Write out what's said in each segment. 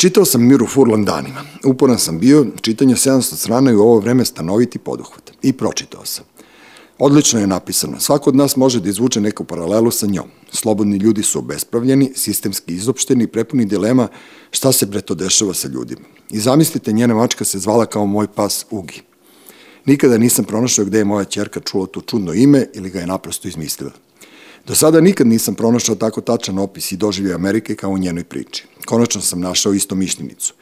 Čitao sam Miru Furlan danima. Uporan sam bio, čitanje 700 strana i u ovo vreme stanoviti poduhvat. I pročitao sam. Odlično je napisano. Svako od nas može da izvuče neku paralelu sa njom. Slobodni ljudi su obespravljeni, sistemski izopšteni prepuni dilema šta se bre to dešava sa ljudima. I zamislite, njena mačka se zvala kao moj pas Ugi. Nikada nisam pronašao gde je moja ćerka čula to čudno ime ili ga je naprosto izmislila. Do sada nikad nisam pronašao tako tačan opis i doživlje Amerike kao u njenoj priči. Konačno sam našao isto mišljenicu.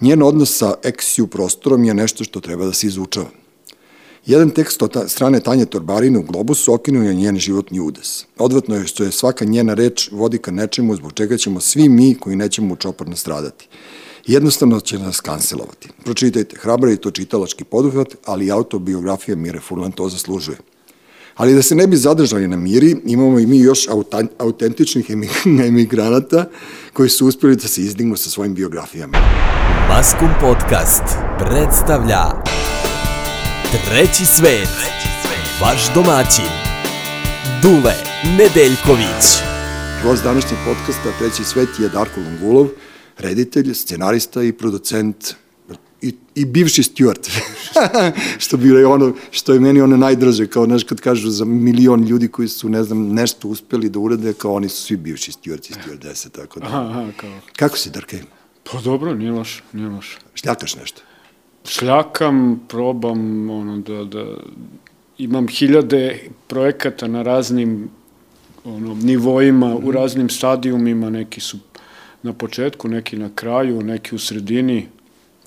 Njen odnos sa ex-ju prostorom je nešto što treba da se izučava. Jedan tekst od strane Tanje Torbarine u Globusu okinuje njen životni udes. Odvratno je što je svaka njena reč vodi ka nečemu zbog čega ćemo svi mi koji nećemo u čopor nastradati. Jednostavno će nas kancelovati. Pročitajte, hrabra je to čitalački poduhvat, ali autobiografija Mire Furlan to zaslužuje. Ali da se ne bi zadržali na miri, imamo i mi još autentičnih emigranata koji su uspeli da se izdignu sa svojim biografijama. Maskum Podcast predstavlja Treći svet, vaš domaćin, Dule Nedeljković. Gost današnjeg podcasta Treći svet je Darko Lungulov, reditelj, scenarista i producent i, i bivši steward. što bi ono, što je meni ono najdraže, kao znaš kad kažu za milion ljudi koji su, ne znam, nešto uspeli da urade, kao oni su svi bivši stewardci i stewardese, tako da. Aha, aha, kao. Kako si, Darke? Pa dobro, nije loš, nije loš. Šljakaš nešto? Šljakam, probam, ono, da, da, imam hiljade projekata na raznim ono, nivoima, mm u mhm. raznim stadijumima, neki su na početku, neki na kraju, neki u sredini,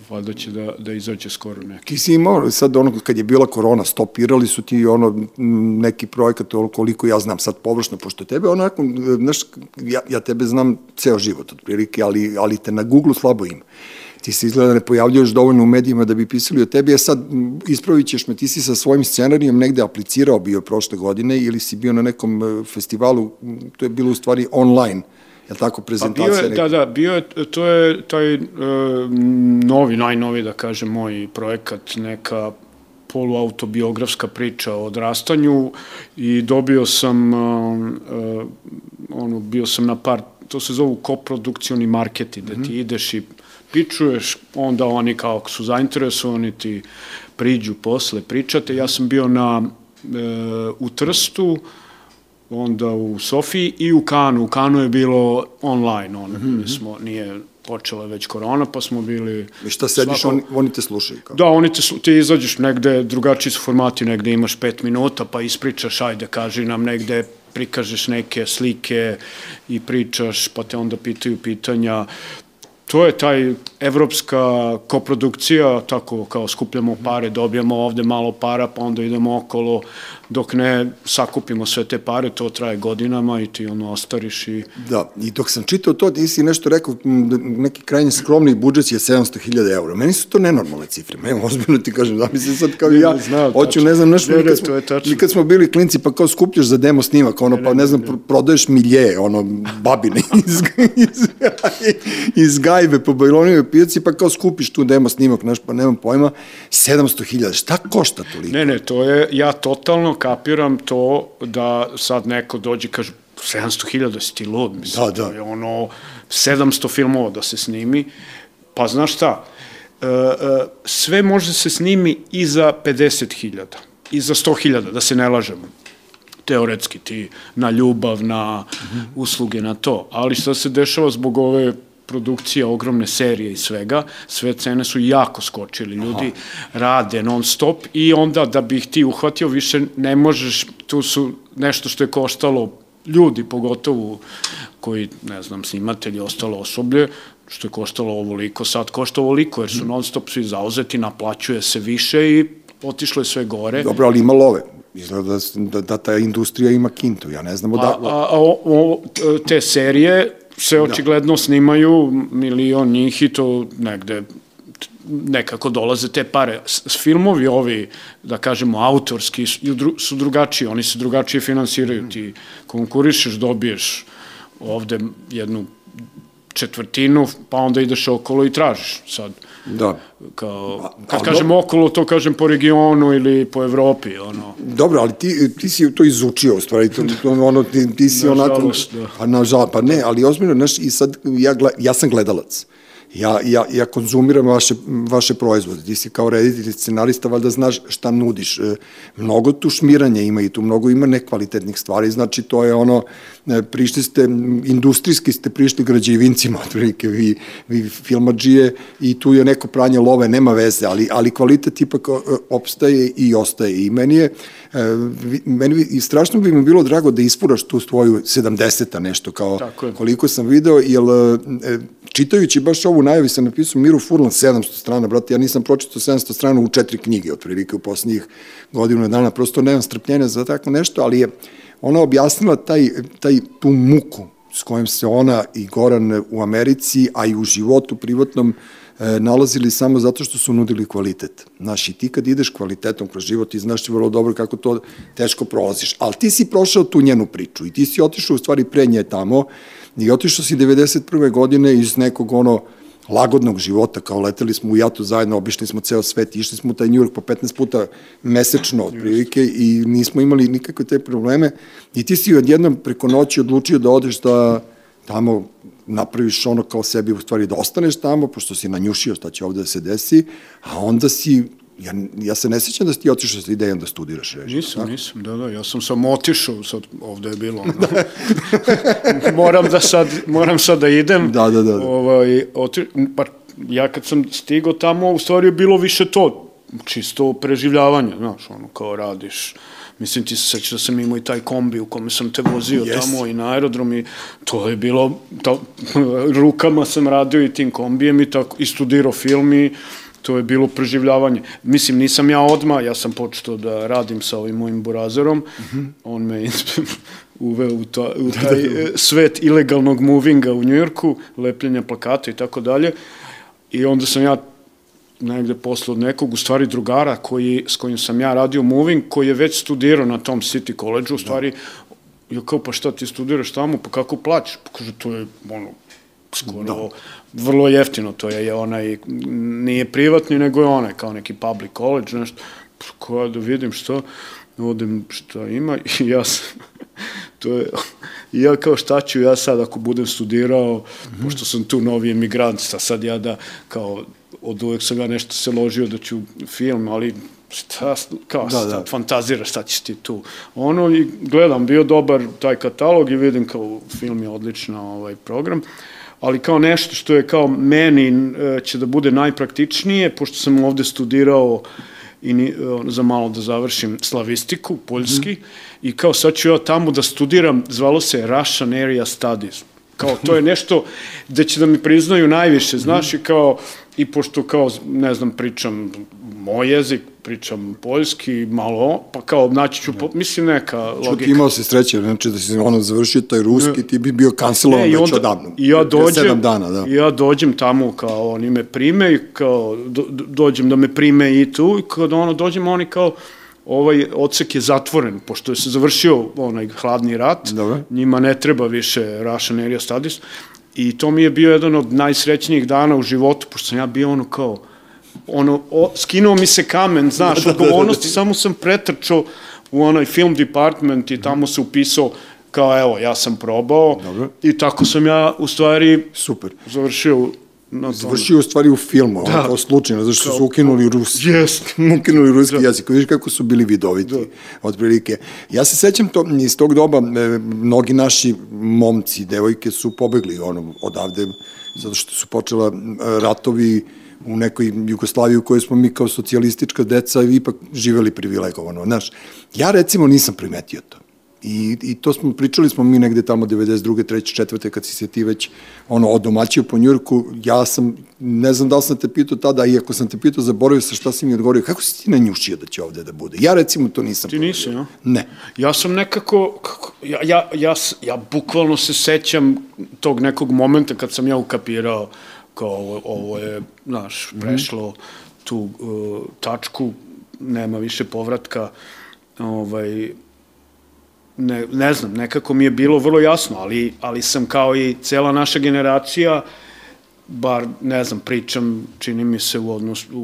valjda će da, da izađe skoro neki. Ti si imao, sad ono, kad je bila korona, stopirali su ti ono, neki projekat, koliko ja znam sad površno, pošto tebe onako, znaš, ja, ja tebe znam ceo život, otprilike, ali, ali te na Google slabo ima ti se izgleda ne pojavljuješ dovoljno u medijima da bi pisali o tebi, a sad ispravit ćeš me, ti si sa svojim scenarijom negde aplicirao bio prošle godine ili si bio na nekom e, festivalu, to je bilo u stvari online, je li tako, prezentacija? Pa bio je, da, da, bio je, to je taj uh, novi, najnovi, da kažem, moj projekat, neka poluautobiografska priča o odrastanju i dobio sam, uh, uh, ono, bio sam na par, to se zovu koprodukcioni marketi, da ti mm -hmm. ideš i pičuješ, onda oni kao su zainteresovani ti priđu posle, pričate. Ja sam bio na, e, u Trstu, onda u Sofiji i u Kanu. U Kanu je bilo online, on, mm -hmm. smo, nije počela već korona, pa smo bili... I šta sediš, svako... oni, oni te slušaju? Kao? Da, oni te, ti izađeš negde, drugačiji su formati, negde imaš pet minuta, pa ispričaš, ajde, kaži nam negde, prikažeš neke slike i pričaš, pa te onda pitaju pitanja to je taj evropska koprodukcija, tako kao skupljamo pare, dobijamo ovde malo para, pa onda idemo okolo, dok ne sakupimo sve te pare, to traje godinama i ti ono ostariš i... Da, i dok sam čitao to, ti si nešto rekao, neki krajnji skromni budžet je 700.000 eura. Meni su to nenormalne cifre, meni ozbiljno ti kažem, da mi se sad kao ne, ja, ne hoću, ne znam, nešto, ne, nikad, smo, nikad smo bili klinci, pa kao skupljaš za demo snimak, ono, pa ne znam, prodaješ milje, ono, babine iz, iz, iz gajbe po Bajlonijoj pijaci, pa kao skupiš tu demo snimak, znaš, pa nemam pojma, 700.000, šta košta toliko? Ne, ne, to je, ja totalno kapiram to da sad neko dođe i kaže 700.000 si ti lud, mislim, da, da. je ono 700 filmova da se snimi, pa znaš šta, e, e, sve može se snimi i za 50.000, i za 100.000, da se ne lažemo teoretski ti na ljubav, na usluge, na to. Ali šta se dešava zbog ove produkcija ogromne serije i svega, sve cene su jako skočili, ljudi Aha. rade non stop i onda da bi ih ti uhvatio više ne možeš, tu su nešto što je koštalo ljudi pogotovo koji, ne znam, snimatelji, ostalo osoblje, što je koštalo ovoliko, sad košta ovoliko, jer su non stop svi zauzeti, naplaćuje se više i otišlo je sve gore. Dobro, ali ima love. Izgleda da, da, da ta industrija ima kintu, ja ne znam odakle. A, a, a o, o, te serije se da. očigledno da. snimaju milion njih i to negde nekako dolaze te pare. S, filmovi ovi, da kažemo, autorski su drugačiji, oni se drugačije finansiraju. Mm. Ti konkurišeš, dobiješ ovde jednu četvrtinu, pa onda ideš okolo i tražiš sad. Da. Kao, kad a, kažem do... okolo, to kažem po regionu ili po Evropi, ono. Dobro, ali ti, ti si to izučio, u stvari, to, to, ono, ti, ti si na onako... Žalost, da. Pa na žal, pa ne, ali ozbiljno, znaš, i sad, ja, ja sam gledalac. Ja, ja, ja konzumiram vaše, vaše proizvode. Ti si kao reditelj scenarista, valjda znaš šta nudiš. E, mnogo tu šmiranja ima i tu mnogo ima nekvalitetnih stvari, znači to je ono, e, prišli ste, industrijski ste prišli građevincima, otprilike, vi, vi filmađije i tu je neko pranje love, nema veze, ali, ali kvalitet ipak e, opstaje i ostaje. I meni je, meni i strašno bi mi bilo drago da ispuraš tu svoju 70-a nešto, kao koliko sam video, jer čitajući baš ovu najavi sam napisao Miru Furlan 700 strana, brate, ja nisam pročitao 700 strana u četiri knjige, otprilike u poslednjih godinu dana, prosto nemam strpljenja za tako nešto, ali je ona objasnila taj, taj, tu muku s kojom se ona i Goran u Americi, a i u životu privatnom, e, nalazili samo zato što su nudili kvalitet. Znaš, i ti kad ideš kvalitetom kroz život, ti znaš ti vrlo dobro kako to teško prolaziš. Ali ti si prošao tu njenu priču i ti si otišao u stvari pre nje tamo I otišao si 91. godine iz nekog ono lagodnog života, kao leteli smo u jatu zajedno, obišli smo ceo svet, išli smo u taj New York po 15 puta mesečno otprilike i nismo imali nikakve te probleme i ti si odjednom preko noći odlučio da odeš da tamo napraviš ono kao sebi u stvari da ostaneš tamo, pošto si nanjušio šta će ovde da se desi, a onda si Ja, ja se ne sećam da si ti otišao sa idejom da studiraš režiju. Nisam, tako? nisam, da, da, ja sam samo otišao, sad ovde je bilo, ono, moram da sad, moram sad da idem. Da, da, da. da. Ovaj, oti, pa, ja kad sam stigao tamo, u stvari je bilo više to, čisto preživljavanje, znaš, ono, kao radiš, Mislim, ti se sećaš da sam imao i taj kombi u kome sam te vozio yes. tamo i na aerodrom i to je bilo, to, rukama sam radio i tim kombijem i, tako, i studirao film i to je bilo preživljavanje. Mislim, nisam ja odma, ja sam počeo da radim sa ovim mojim burazerom, mm -hmm. on me uveo u, ta, u da, taj da, da. svet ilegalnog movinga u Njujorku, lepljenja plakata i tako dalje. I onda sam ja negde posle od nekog, u stvari drugara koji, s kojim sam ja radio moving, koji je već studirao na tom City College, u stvari, da. ja kao, pa šta ti studiraš tamo, pa kako plaćeš? Pa kaže, to je, ono, skoro da. vrlo jeftino, to je, je onaj, nije privatni, nego je onaj, kao neki public college, nešto, koja da vidim što, odem šta ima i ja sam, to je, i ja kao šta ću ja sad ako budem studirao, mm -hmm. pošto sam tu novi emigrant, sad ja da, kao, od uvek sam ja nešto se ložio da ću film, ali šta, kao, da, da. fantaziraš šta ćeš ti tu. Ono, i gledam, bio dobar taj katalog i vidim kao film je odlična ovaj program ali kao nešto što je kao meni e, će da bude najpraktičnije, pošto sam ovde studirao i ni, za malo da završim slavistiku, poljski, mm. i kao sad ću ja tamo da studiram, zvalo se Russian Area Studies. Kao, to je nešto gde će da mi priznaju najviše, znaš, mm. i kao, i pošto kao, ne znam, pričam moj jezik, pričam poljski, malo, pa kao naći ću, po, mislim neka logika. Čuti, imao si sreće, znači da si ono završio taj ruski, ti bi bio kancelovan već odavno. I ja dođem, dana, da. Ja dođem tamo kao oni me prime i kao do, dođem da me prime i tu i kad ono dođem oni kao ovaj odsek je zatvoren, pošto je se završio onaj hladni rat, Dobre. njima ne treba više Russian Area Studies, i to mi je bio jedan od najsrećnijih dana u životu, pošto sam ja bio ono kao, ono, o, skinuo mi se kamen, znaš, da, odgovornosti, da, da, da. samo sam pretrčao u onaj film department i tamo se upisao kao evo, ja sam probao Dobro. i tako sam ja u stvari Super. završio na Završio u stvari u filmu, da. kao slučajno, zašto su ukinuli ruski, yes. ukinuli ruski da. jezik. Vidiš kako su bili vidoviti, da. otprilike. Ja se sećam to, iz tog doba, e, mnogi naši momci, devojke su pobegli ono, odavde, zato što su počela ratovi u nekoj Jugoslaviji u kojoj smo mi kao socijalistička deca ipak živeli privilegovano. Znaš, ja recimo nisam primetio to. I, I to smo, pričali smo mi negde tamo 92. 3. 4. kad si se ti već ono, odomaćio po Njurku, ja sam, ne znam da li sam te pitao tada, i ako sam te pitao, zaboravio sa šta si mi odgovorio, kako si ti nanjušio da će ovde da bude? Ja recimo to nisam. Ti nisi, ja? Ne. Ja sam nekako, kako, ja, ja, ja, ja bukvalno se sećam tog nekog momenta kad sam ja ukapirao kao ovo, ovo je, znaš, mhm. prešlo tu uh, tačku, nema više povratka, ovaj, ne, ne znam, nekako mi je bilo vrlo jasno, ali, ali sam kao i cela naša generacija bar, ne znam, pričam, čini mi se u, odnos, u,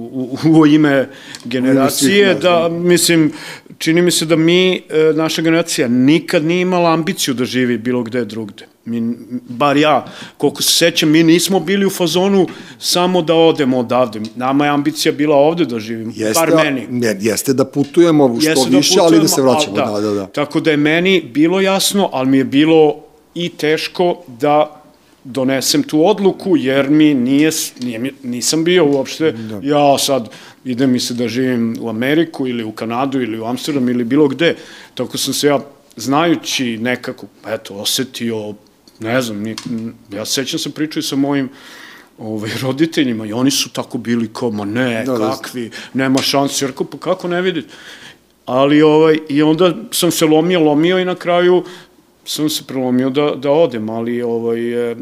u, u ime generacije, da, mislim, čini mi se da mi, e, naša generacija, nikad nije imala ambiciju da živi bilo gde drugde. Mi, bar ja, koliko se sećam, mi nismo bili u fazonu samo da odemo odavde. Nama je ambicija bila ovde da živimo, jeste, bar meni. Ne, jeste da putujemo što jeste da više, da ali da se vraćamo. Da, da, da. Tako da je meni bilo jasno, ali mi je bilo i teško da donesem tu odluku, jer mi nije, nije nisam bio uopšte, da. ja sad idem mi se da živim u Ameriku ili u Kanadu ili u Amsterdam ili bilo gde. Tako sam se ja, znajući nekako, eto, osetio, ne znam, ni, ja sećam se pričaju sa mojim ovaj, roditeljima i oni su tako bili kao, ma ne, da, da. kakvi, nema šanse, jer kao, pa kako ne vidite? Ali, ovaj, i onda sam se lomio, lomio i na kraju sam se prelomio da, da odem, ali ovaj, e,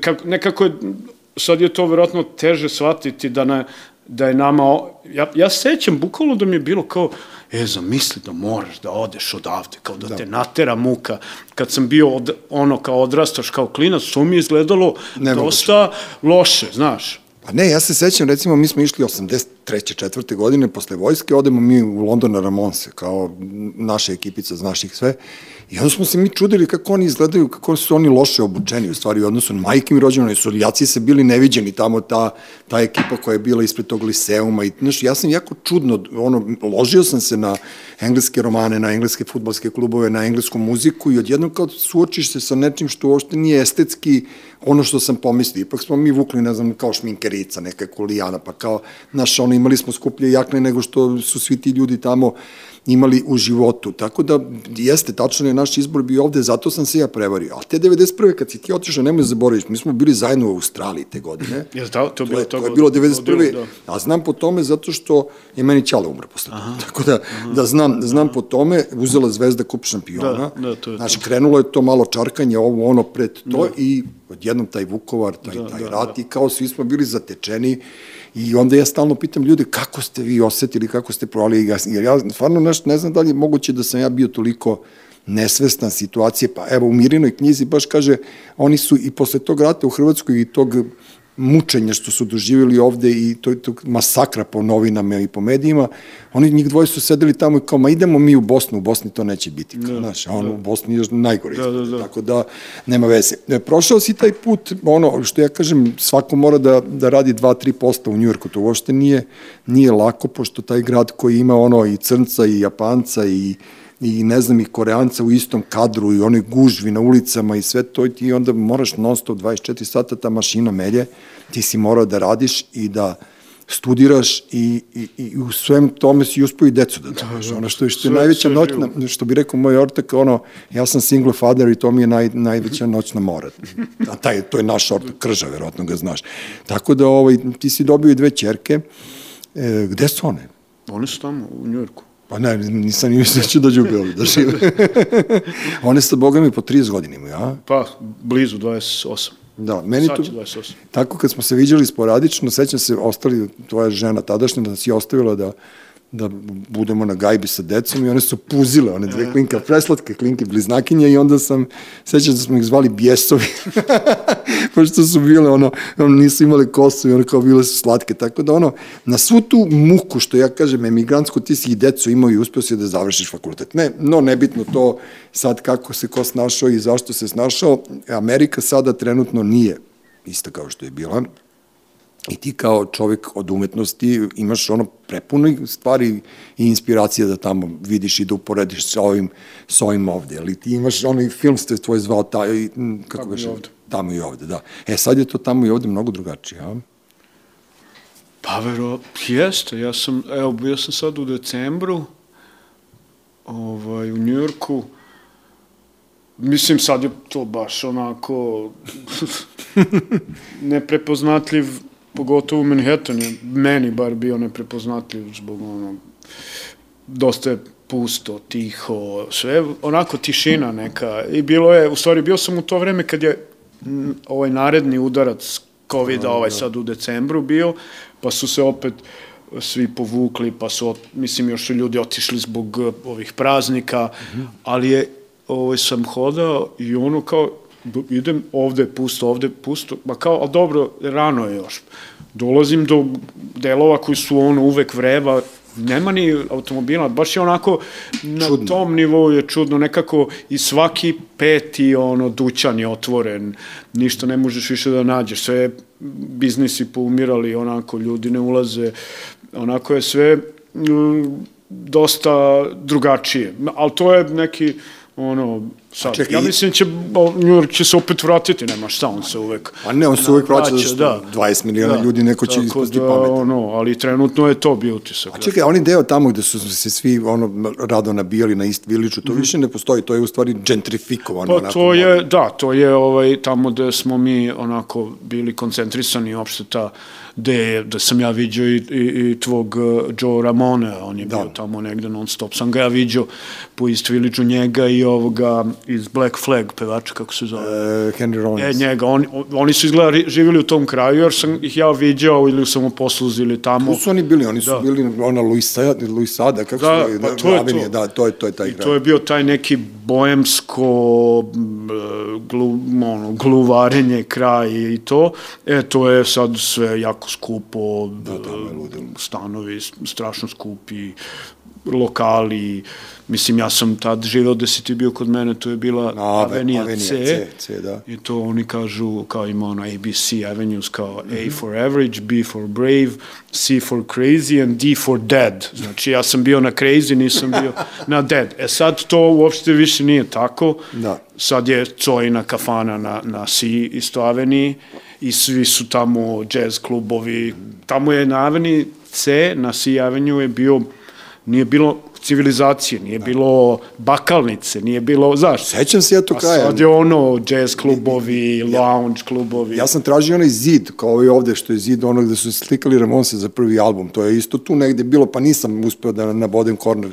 kako, nekako je, sad je to verovatno teže shvatiti da, na, da je nama, ja, ja sećam bukvalno da mi je bilo kao, e, zamisli da moraš da odeš odavde, kao da, da. te natera muka. Kad sam bio od, ono kao odrastaš kao klinac, to mi je izgledalo Nemoguće. dosta loše, znaš. Pa ne, ja se sećam, recimo, mi smo išli 83. četvrte godine, posle vojske, odemo mi u London na Ramonse, kao naša ekipica, znaš ih sve, I onda smo se mi čudili kako oni izgledaju, kako su oni loše obučeni u stvari u odnosu na majke mi rođene, su ljaci se bili neviđeni tamo, ta, ta ekipa koja je bila ispred tog liseuma i znaš, ja sam jako čudno, ono, ložio sam se na engleske romane, na engleske futbolske klubove, na englesku muziku i odjedno kao suočiš se sa nečim što uopšte nije estetski ono što sam pomislio. Ipak smo mi vukli, ne znam, kao šminkerica, neka kulijana, pa kao, znaš, ono, imali smo skuplje jakne nego što su svi ti ljudi tamo imali u životu. Tako da jeste, tačno je naš izbor bio ovde, zato sam se ja prevario. A te 91. kad si ti otišao, nemoj zaboraviti, mi smo bili zajedno u Australiji te godine. Jel da, to, bilo, to, to je bilo 91. Da. A znam po tome zato što je meni Ćala umro posle Aha. Tako da, Aha. da znam, znam po tome, uzela Zvezda kup šampiona. Da, da, to je znači, to. krenulo je to malo čarkanje, ovo ono pred to da. i odjednom taj Vukovar, taj, da, taj da, rat da. i kao svi smo bili zatečeni I onda ja stalno pitam ljude kako ste vi osetili, kako ste provali, jer ja stvarno nešto ne znam da li je moguće da sam ja bio toliko nesvestan situacije, pa evo u Mirinoj knjizi baš kaže, oni su i posle tog rata u Hrvatskoj i tog mučenja što su doživjeli ovde i to, to masakra po novinama i po medijima, oni njih dvoje su sedeli tamo i kao, ma idemo mi u Bosnu, u Bosni to neće biti. Kao, da, znaš, a ono da. u Bosni je najgore. Da, da, da. Tako da, nema veze. E, prošao si taj put, ono, što ja kažem, svako mora da, da radi 2-3% u Njujorku, to uopšte nije, nije lako, pošto taj grad koji ima ono i crnca i japanca i i ne znam i koreanca u istom kadru i onoj gužvi na ulicama i sve to i ti onda moraš non stop 24 sata ta mašina melje, ti si morao da radiš i da studiraš i, i, i u svem tome si uspio i decu da daš. Da, da. Ono što, što je najveća noćna, što bi rekao moj ortak, ono, ja sam single father i to mi je naj, najveća noćna mora. A taj, to je naš ortak krža, verovatno ga znaš. Tako da ovaj, ti si dobio i dve čerke. E, gde su one? One su tamo, u Njujorku. Pa ne, nisam ni mislio da će dođu u Beograd da žive. One sa Boga mi po 30 godina imaju, a? Pa, blizu 28. Da, meni to, tako kad smo se viđali sporadično, sećam se, ostali, tvoja žena tadašnja, da si ostavila da da budemo na gajbi sa decom i one su puzile, one dve klinke, preslatke klinke, bliznakinje i onda sam, sećam da smo ih zvali bjesovi, pošto su bile, ono, ono, nisu imali kosu i ono kao bile su slatke, tako da ono, na svu tu muku, što ja kažem, emigrantsku, ti si i decu imao i uspio si da završiš fakultet. Ne, no, nebitno to sad kako se ko snašao i zašto se snašao, Amerika sada trenutno nije ista kao što je bila, i ti kao čovjek od umetnosti imaš ono prepuno stvari i inspiracije da tamo vidiš i da uporediš sa ovim, sa ovim ovde. Ali ti imaš onaj film ste tvoj zvao taj, kako tamo i ovde. Tamo i ovde, da. E sad je to tamo i ovde mnogo drugačije, a? Pa vero, jeste. Ja sam, evo, bio sam sad u decembru ovaj, u Njujorku. Mislim, sad je to baš onako neprepoznatljiv pogotovo Manhattan je meni bar bio neprepoznatljiv zbog ono, dosta je pusto, tiho, sve, onako tišina neka. I bilo je, u stvari bio sam u to vreme kad je ovaj naredni udarac covid ovaj da. sad u decembru bio, pa su se opet svi povukli, pa su, mislim, još su ljudi otišli zbog ovih praznika, -hmm. ali je, ovaj, sam hodao i ono kao, idem ovde, pusto, ovde, pusto, ma kao, ali dobro, rano je još. Dolazim do delova koji su ono uvek vreba, nema ni automobila, baš je onako na čudno. tom nivou je čudno, nekako i svaki peti ono dućan je otvoren, ništa ne možeš više da nađeš, sve biznisi poumirali, onako ljudi ne ulaze, onako je sve mm, dosta drugačije, ali to je neki ono, sad, čekaj, ja mislim će, New York će se opet vratiti, nema šta, on se uvek... A ne, on se uvek vraća, zašto da, 20 miliona da, ljudi neko će ispasti da, pamet. Ono, ali trenutno je to bio utisak. A čekaj, oni deo tamo gde su se svi ono, rado nabijali na East Village, to mm više ne postoji, to je u stvari gentrifikovano. Pa onako, to je, da, to je ovaj, tamo gde smo mi onako bili koncentrisani, uopšte ta gde, da sam ja vidio i, i, i tvog uh, Joe Ramone, on je da. bio tamo negde non stop, sam ga ja vidio po East Village-u njega i ovoga iz Black Flag, pevača, kako se zove? Uh, Henry Rollins. E, njega, on, oni su izgleda živjeli u tom kraju, jer sam ih ja vidio ili u samoposluzi ili tamo. Tu su oni bili, oni su da. bili ona Luisa, Luisada, kako da, su, pa da, to je Avenije, to. da, to je, to je taj I kraj. to je bio taj neki boemsko glu, ono, gluvarenje kraj i to. E, to je sad sve jako skupo, da, da, stanovi strašno skupi, lokali, mislim ja sam tad živeo da si ti bio kod mene, to je bila no, Avenija, Avenija C, C, C, da. i to oni kažu kao ima ono ABC Avenues kao mm -hmm. A mhm. for average, B for brave, C for crazy and D for dead. Znači ja sam bio na crazy, nisam bio na dead. E sad to uopšte više nije tako. Da. Sad je Cojina kafana na, na C isto Aveniji i svi su tamo jazz klubovi. Tamo je na Aveniji C, na C Avenue je bio nije bilo civilizacije, nije da. bilo bakalnice, nije bilo, znaš. Sećam se ja to kraja. A sad je ono, jazz klubovi, ja, lounge klubovi. Ja sam tražio onaj zid, kao i ovde što je zid onog gde su slikali Ramonse za prvi album, to je isto tu negde bilo, pa nisam uspeo da nabodem korner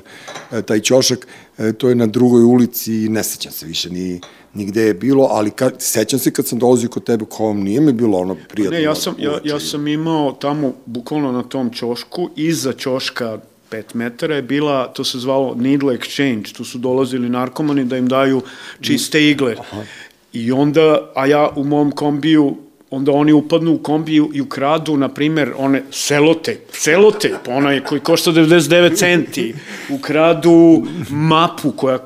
e, taj ćošak, e, to je na drugoj ulici, ne sećam se više ni nigde je bilo, ali ka, sećam se kad sam dolazio kod tebe, kao nije mi bilo ono prijatno. Ne, ja sam, ja, ja sam imao tamo, bukvalno na tom ćošku, iza ćoška 5 metara je bila, to se zvalo needle exchange, tu su dolazili narkomani da im daju čiste igle. Aha. I onda, a ja u mom kombiju onda oni upadnu u kombiju i ukradu, na primer, one selotejp, selotejp, onaj koji košta 99 centi, ukradu mapu koja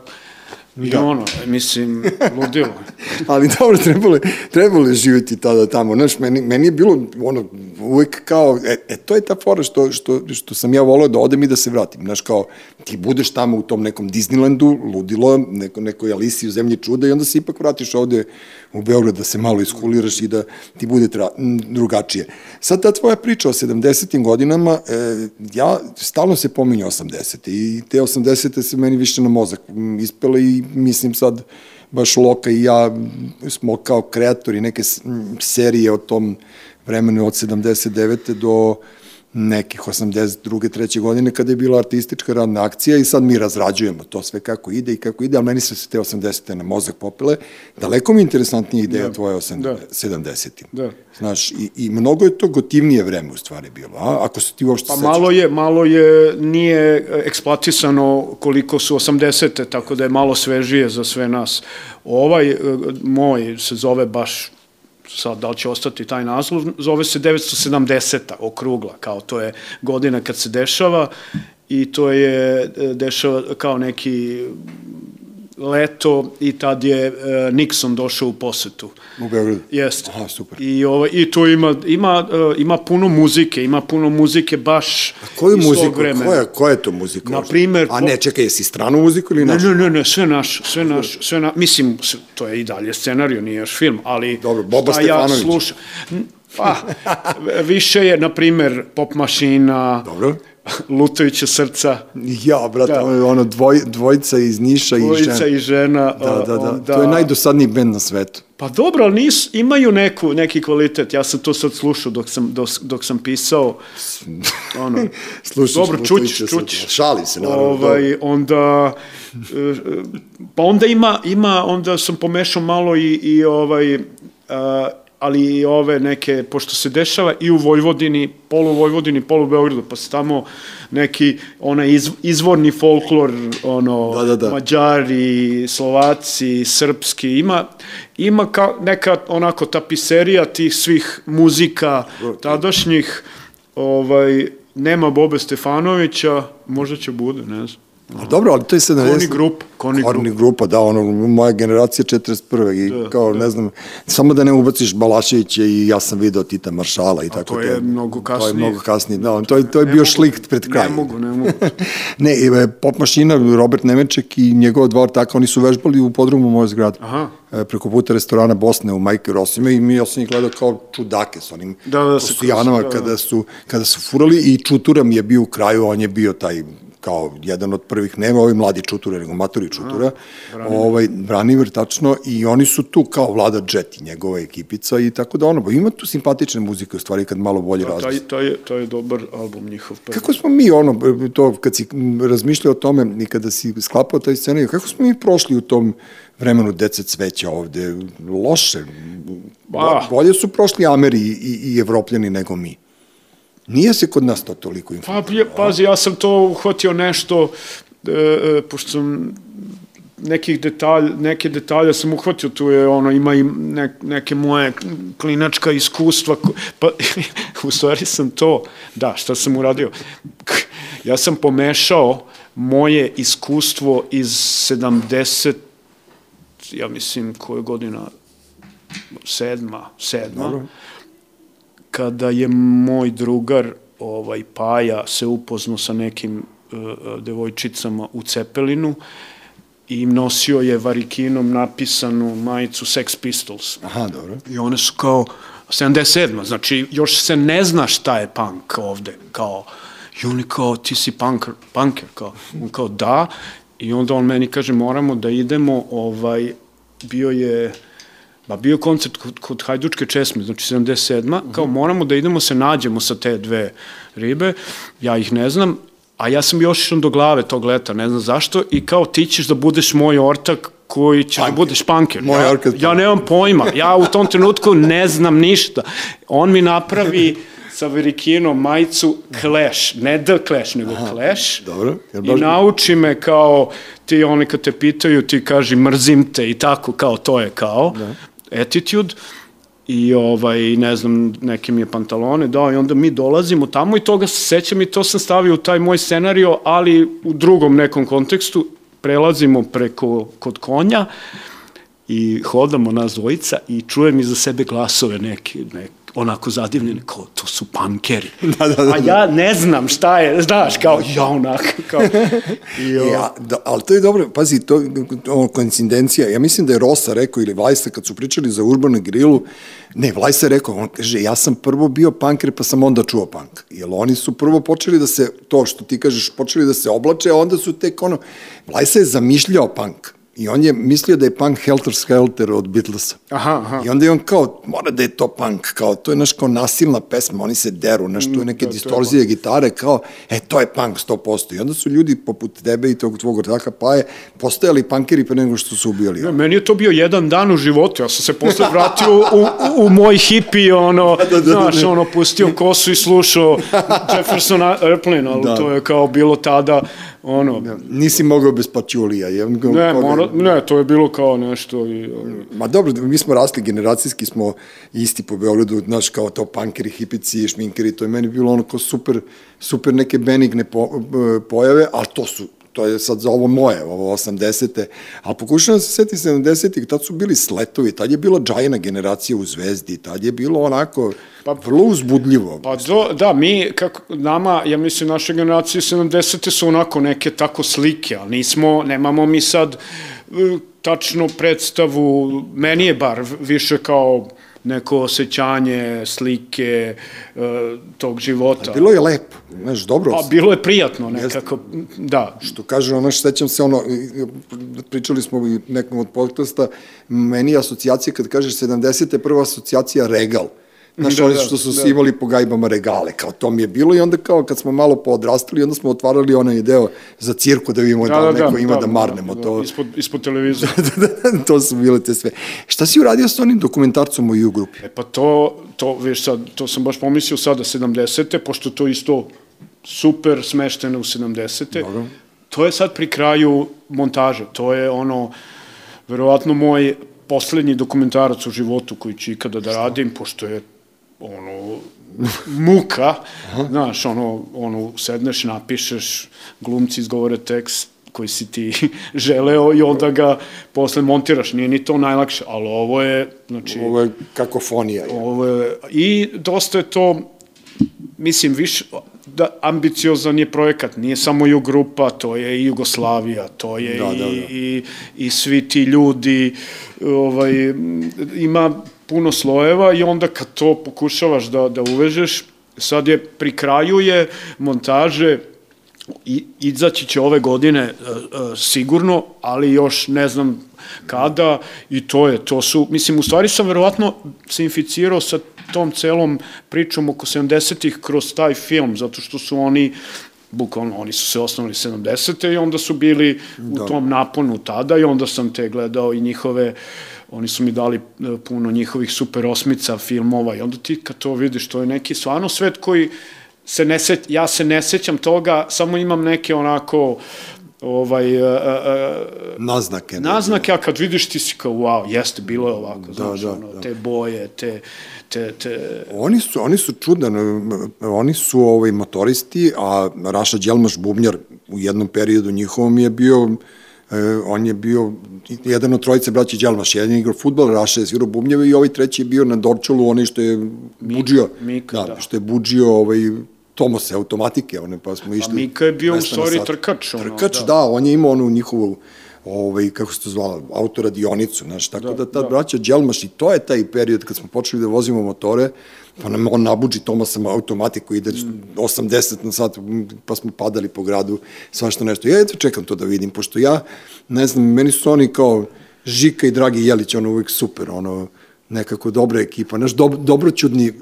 I da. mislim, ludilo. Ali dobro, trebalo, trebalo je živjeti tada tamo. Znaš, meni, meni je bilo ono, uvek kao, e, e, to je ta fora što, što, što sam ja volao da odem i da se vratim. Znaš, kao, ti budeš tamo u tom nekom Disneylandu, ludilo, neko, nekoj Alisi u zemlji čuda i onda se ipak vratiš ovde u Beograd da se malo iskuliraš i da ti bude tra, drugačije. Sad ta tvoja priča o 70. godinama, e, ja stalno se pominju 80. i te 80. se meni više na mozak ispele i mislim sad baš Loka i ja smo kao kreatori neke serije o tom vremenu od 79. do nekih 82. treće godine kada je bila artistička radna akcija i sad mi razrađujemo to sve kako ide i kako ide, ali meni su se te 80. na mozak popile. Daleko mi je interesantnija ideja da. tvoje 80. Da. 70. Da. Znaš, i, i mnogo je to gotivnije vreme u stvari bilo, a? Ako se ti uopšte Pa sećaš. malo je, malo je, nije eksploatisano koliko su 80. tako da je malo svežije za sve nas. Ovaj e, moj se zove baš sad da li će ostati taj naslov, zove se 970. okrugla, kao to je godina kad se dešava i to je e, dešava kao neki leto i tad je uh, Nixon došao u posetu. U Beogradu? Jeste. Aha, super. I, ovo, i tu ima, ima, uh, ima puno muzike, ima puno muzike baš A koju iz muziku, vremena. Koja, koja je to muzika? Na primer... A ne, čekaj, jesi stranu muziku ili našu? Ne, ne, ne, sve naš, sve naš, sve na, mislim, to je i dalje scenariju, nije još film, ali Dobro, Boba šta ja slušam. Pa, više je, na primer, pop mašina, Dobro lutajuća srca. Ja, brate, da. ono dvoj, dvojica iz Niša dvojica i žena. Dvojica i žena. Da, da, da, onda... to je najdosadniji bend na svetu. Pa dobro, ali nis, imaju neku, neki kvalitet. Ja sam to sad slušao dok sam, dok, dok sam pisao. Ono, Slušaš, dobro, čuć, čuć. Šali se, naravno. Ovaj, onda, e, pa onda ima, ima, onda sam pomešao malo i, i ovaj, uh, ali i ove neke, pošto se dešava i u Vojvodini, polu Vojvodini, polu Beogradu, pa se tamo neki onaj iz, izvorni folklor, ono, Da, da, da. Mađari, Slovaci, Srpski, ima, ima ka, neka onako tapiserija tih svih muzika tadašnjih, ovaj, nema Bobe Stefanovića, možda će bude, ne znam. A dobro, ali to je 70... Koni grupa, Koni Korni grupa. grupa, da, ono, moja generacija 41. I Da, kao, ne znam, samo da ne ubaciš Balaševića i ja sam video Tita Maršala i tako. to je mnogo To je kasnije. mnogo kasnije, da, on- to je, to je Ne bio mogu, šlikt pred kraj. Ne mogu, ne mogu. ne, e, pop mašina, Robert Nemeček i njegov dva ortaka, oni su vežbali u podrumu moje zgrade. Aha. E, preko puta restorana Bosne u Majke Rosime i mi, ja sam ih gledao kao čudake s onim Da, da, da, da. kada su, kada su furali i Čutura mi je bio u kraju, on je bio taj kao jedan od prvih, nema ovi mladi čuture, nego maturi čutura, Branimir. ovaj, Branimir, tačno, i oni su tu kao Vlada Jet i njegova ekipica i tako da ono, ima tu simpatične muzike u stvari kad malo bolje taj, razmisli. taj, je, taj je dobar album njihov. prvi. Kako smo mi ono, to kad si razmišljao o tome i kada si sklapao taj scenarij, kako smo mi prošli u tom vremenu dece cveća ovde? Loše. Pa. Bolje su prošli Ameri i, i, i Evropljani nego mi. Nije se kod nas to toliko Pa, influencija. je, pazi, ja sam to uhvatio nešto, e, e, pošto sam nekih detalj, neke detalje sam uhvatio, tu je ono, ima i ne, neke moje klinačka iskustva, ko- pa u stvari sam to, da, šta sam uradio? Ja sam pomešao moje iskustvo iz 70, ja mislim, koje godina, sedma, sedma, Dobro. Kada je moj drugar ovaj Paja se upoznao sa nekim uh, devojčicama u Cepelinu i nosio je varikinom napisanu majicu Sex Pistols. Aha, dobro. I one su kao 77. Znači, još se ne zna šta je punk ovde. Kao, I oni kao, ti si punker, punker, kao. On kao, da. I onda on meni kaže, moramo da idemo, ovaj, bio je, ba bio je koncert kod, kod Hajdučke česme, znači 77. Kao, moramo da idemo se nađemo sa te dve ribe. Ja ih ne znam, a ja sam još išao do glave tog leta, ne znam zašto, i kao ti ćeš da budeš moj ortak koji ćeš da budeš punker. Moj ja, ortak ja nemam pojma, ja u tom trenutku ne znam ništa. On mi napravi sa Verikinom majicu Clash, ne The Clash, nego Aha, Clash. dobro. Jel I nauči me kao, ti oni kad te pitaju, ti kaži mrzim te i tako, kao to je kao da. Attitude i ovaj, ne znam, neke mi je pantalone dao i onda mi dolazimo tamo i toga se sećam i to sam stavio u taj moj scenario, ali u drugom nekom kontekstu prelazimo preko kod konja i hodamo nas dvojica i čujem iza sebe glasove neke, neke onako zadivljene, kao, to su pankeri. da, da, da. A ja ne znam šta je, znaš, kao, ja onako, kao, i, o, Ja, da, ali to je dobro, pazi, to to koincidencija. Ja mislim da je Rosa rekao ili Vlajsa kad su pričali za Urbanu grilu, ne, Vlajsa je rekao, on kaže, ja sam prvo bio panker pa sam onda čuo punk. Jer oni su prvo počeli da se, to što ti kažeš, počeli da se oblače, a onda su tek ono, Vlajsa je zamišljao punk. I on je mislio da je punk Helter Skelter od Beatlesa. Aha, aha. I onda je on kao, mora da je to punk, kao, to je naš kao nasilna pesma, oni se deru, naš, tu je neke da, to je distorzije gitare, kao, e, to je punk 100%. I onda su ljudi poput tebe i tog tvog ortaka Paje postajali punkeri pre nego što su ubijali. Ne, meni je to bio jedan dan u životu, ja sam se posle vratio u, u, u moj hipi, ono, da, da, znaš, ono, pustio kosu i slušao Jefferson Airplane, ali Da. to je kao bilo tada, ono, Nisi mogao bez pačulija. Je, ne, mora, ne, to je bilo kao nešto i, Ma dobro, mi smo rasli, generacijski smo isti po Beogradu, znaš, kao to punkeri, hipici, šminkeri, to je meni bilo ono kao super, super neke benigne po, pojave, ali to su to je sad za ovo moje, ovo 80. Ali pokušavam da se seti 70. tad su bili sletovi, tad je bila džajna generacija u Zvezdi, tad je bilo onako pa, vrlo uzbudljivo. Pa do, da, mi, kako, nama, ja mislim, naše generacije 70. su onako neke tako slike, ali nismo, nemamo mi sad e, tačno predstavu, meni je bar više kao neko osjećanje, slike e, tog života. Bilo je lepo, znaš, dobro. Pa bilo je prijatno nekako, da. što kaže, ono, sećam se, ono, pričali smo i nekom od podcasta, meni je asocijacija, kad kažeš 70. prva asocijacija Regal, Znaš, da, oni što su da. imali po gajbama regale, kao to mi je bilo i onda kao kad smo malo poodrastali, onda smo otvarali onaj deo za cirku da vidimo da, da, da neko da, ima da, da marnemo da, to. Ispod, ispod televizora. to su bile te sve. Šta si uradio sa onim dokumentarcom u U grupi? E pa to, to, viš sad, to sam baš pomislio sada 70. pošto to isto super smešteno u 70. Dobro. To je sad pri kraju montaže, to je ono, verovatno moj poslednji dokumentarac u životu koji ću ikada da radim, pošto je ono, muka, znaš, ono, ono, sedneš, napišeš, glumci izgovore tekst koji si ti želeo i onda ga posle montiraš. Nije ni to najlakše, ali ovo je, znači... Ovo je kakofonija. Je. Ovo je, I dosta je to, mislim, više, da, ambiciozan je projekat, nije samo ju grupa, to je i Jugoslavija, to je da, i, da, da. i, i svi ti ljudi, ovaj, ima puno slojeva i onda kad to pokušavaš da, da uvežeš, sad je pri kraju je montaže i izaći će ove godine uh, uh, sigurno, ali još ne znam kada i to je, to su, mislim, u stvari sam verovatno se inficirao sa tom celom pričom oko 70-ih kroz taj film, zato što su oni bukvalno oni su se osnovali 70. i onda su bili da. u tom naponu tada i onda sam te gledao i njihove oni su mi dali e, puno njihovih super osmica filmova i onda ti kad to vidiš, to je neki stvarno svet koji se ne seć, ja se ne sećam toga, samo imam neke onako ovaj uh, uh, naznake naznake a kad vidiš ti si kao wow jeste bilo je ovako da, znači da, ono, da. te boje te te, te... Oni su, oni su čudan, oni su ovaj, motoristi, a Raša Đelmaš Bubnjar u jednom periodu njihovom je bio on je bio jedan od trojice braća Đelmaš, jedan je igrao futbol, Raša je svirao bubnjeve i ovaj treći je bio na Dorčulu, onaj što je buđio, Mika, da, da, što je buđio ovaj, Tomose automatike, one pa smo išli. A Mika je bio u stvari trkač. Ono, trkač, da. da, on je imao onu njihovu ovaj, kako se to zvala, autoradionicu, znaš, tako da, da ta da. braća Đelmaš i to je taj period kad smo počeli da vozimo motore, pa nam on nabuđi Tomasama automatiku, ide mm. 80 na sat, pa smo padali po gradu, svašta nešto. Ja jedno čekam to da vidim, pošto ja, ne znam, meni su oni kao Žika i Dragi Jelić, ono uvijek super, ono, nekako dobra ekipa, naš dob, dobroćudni uh,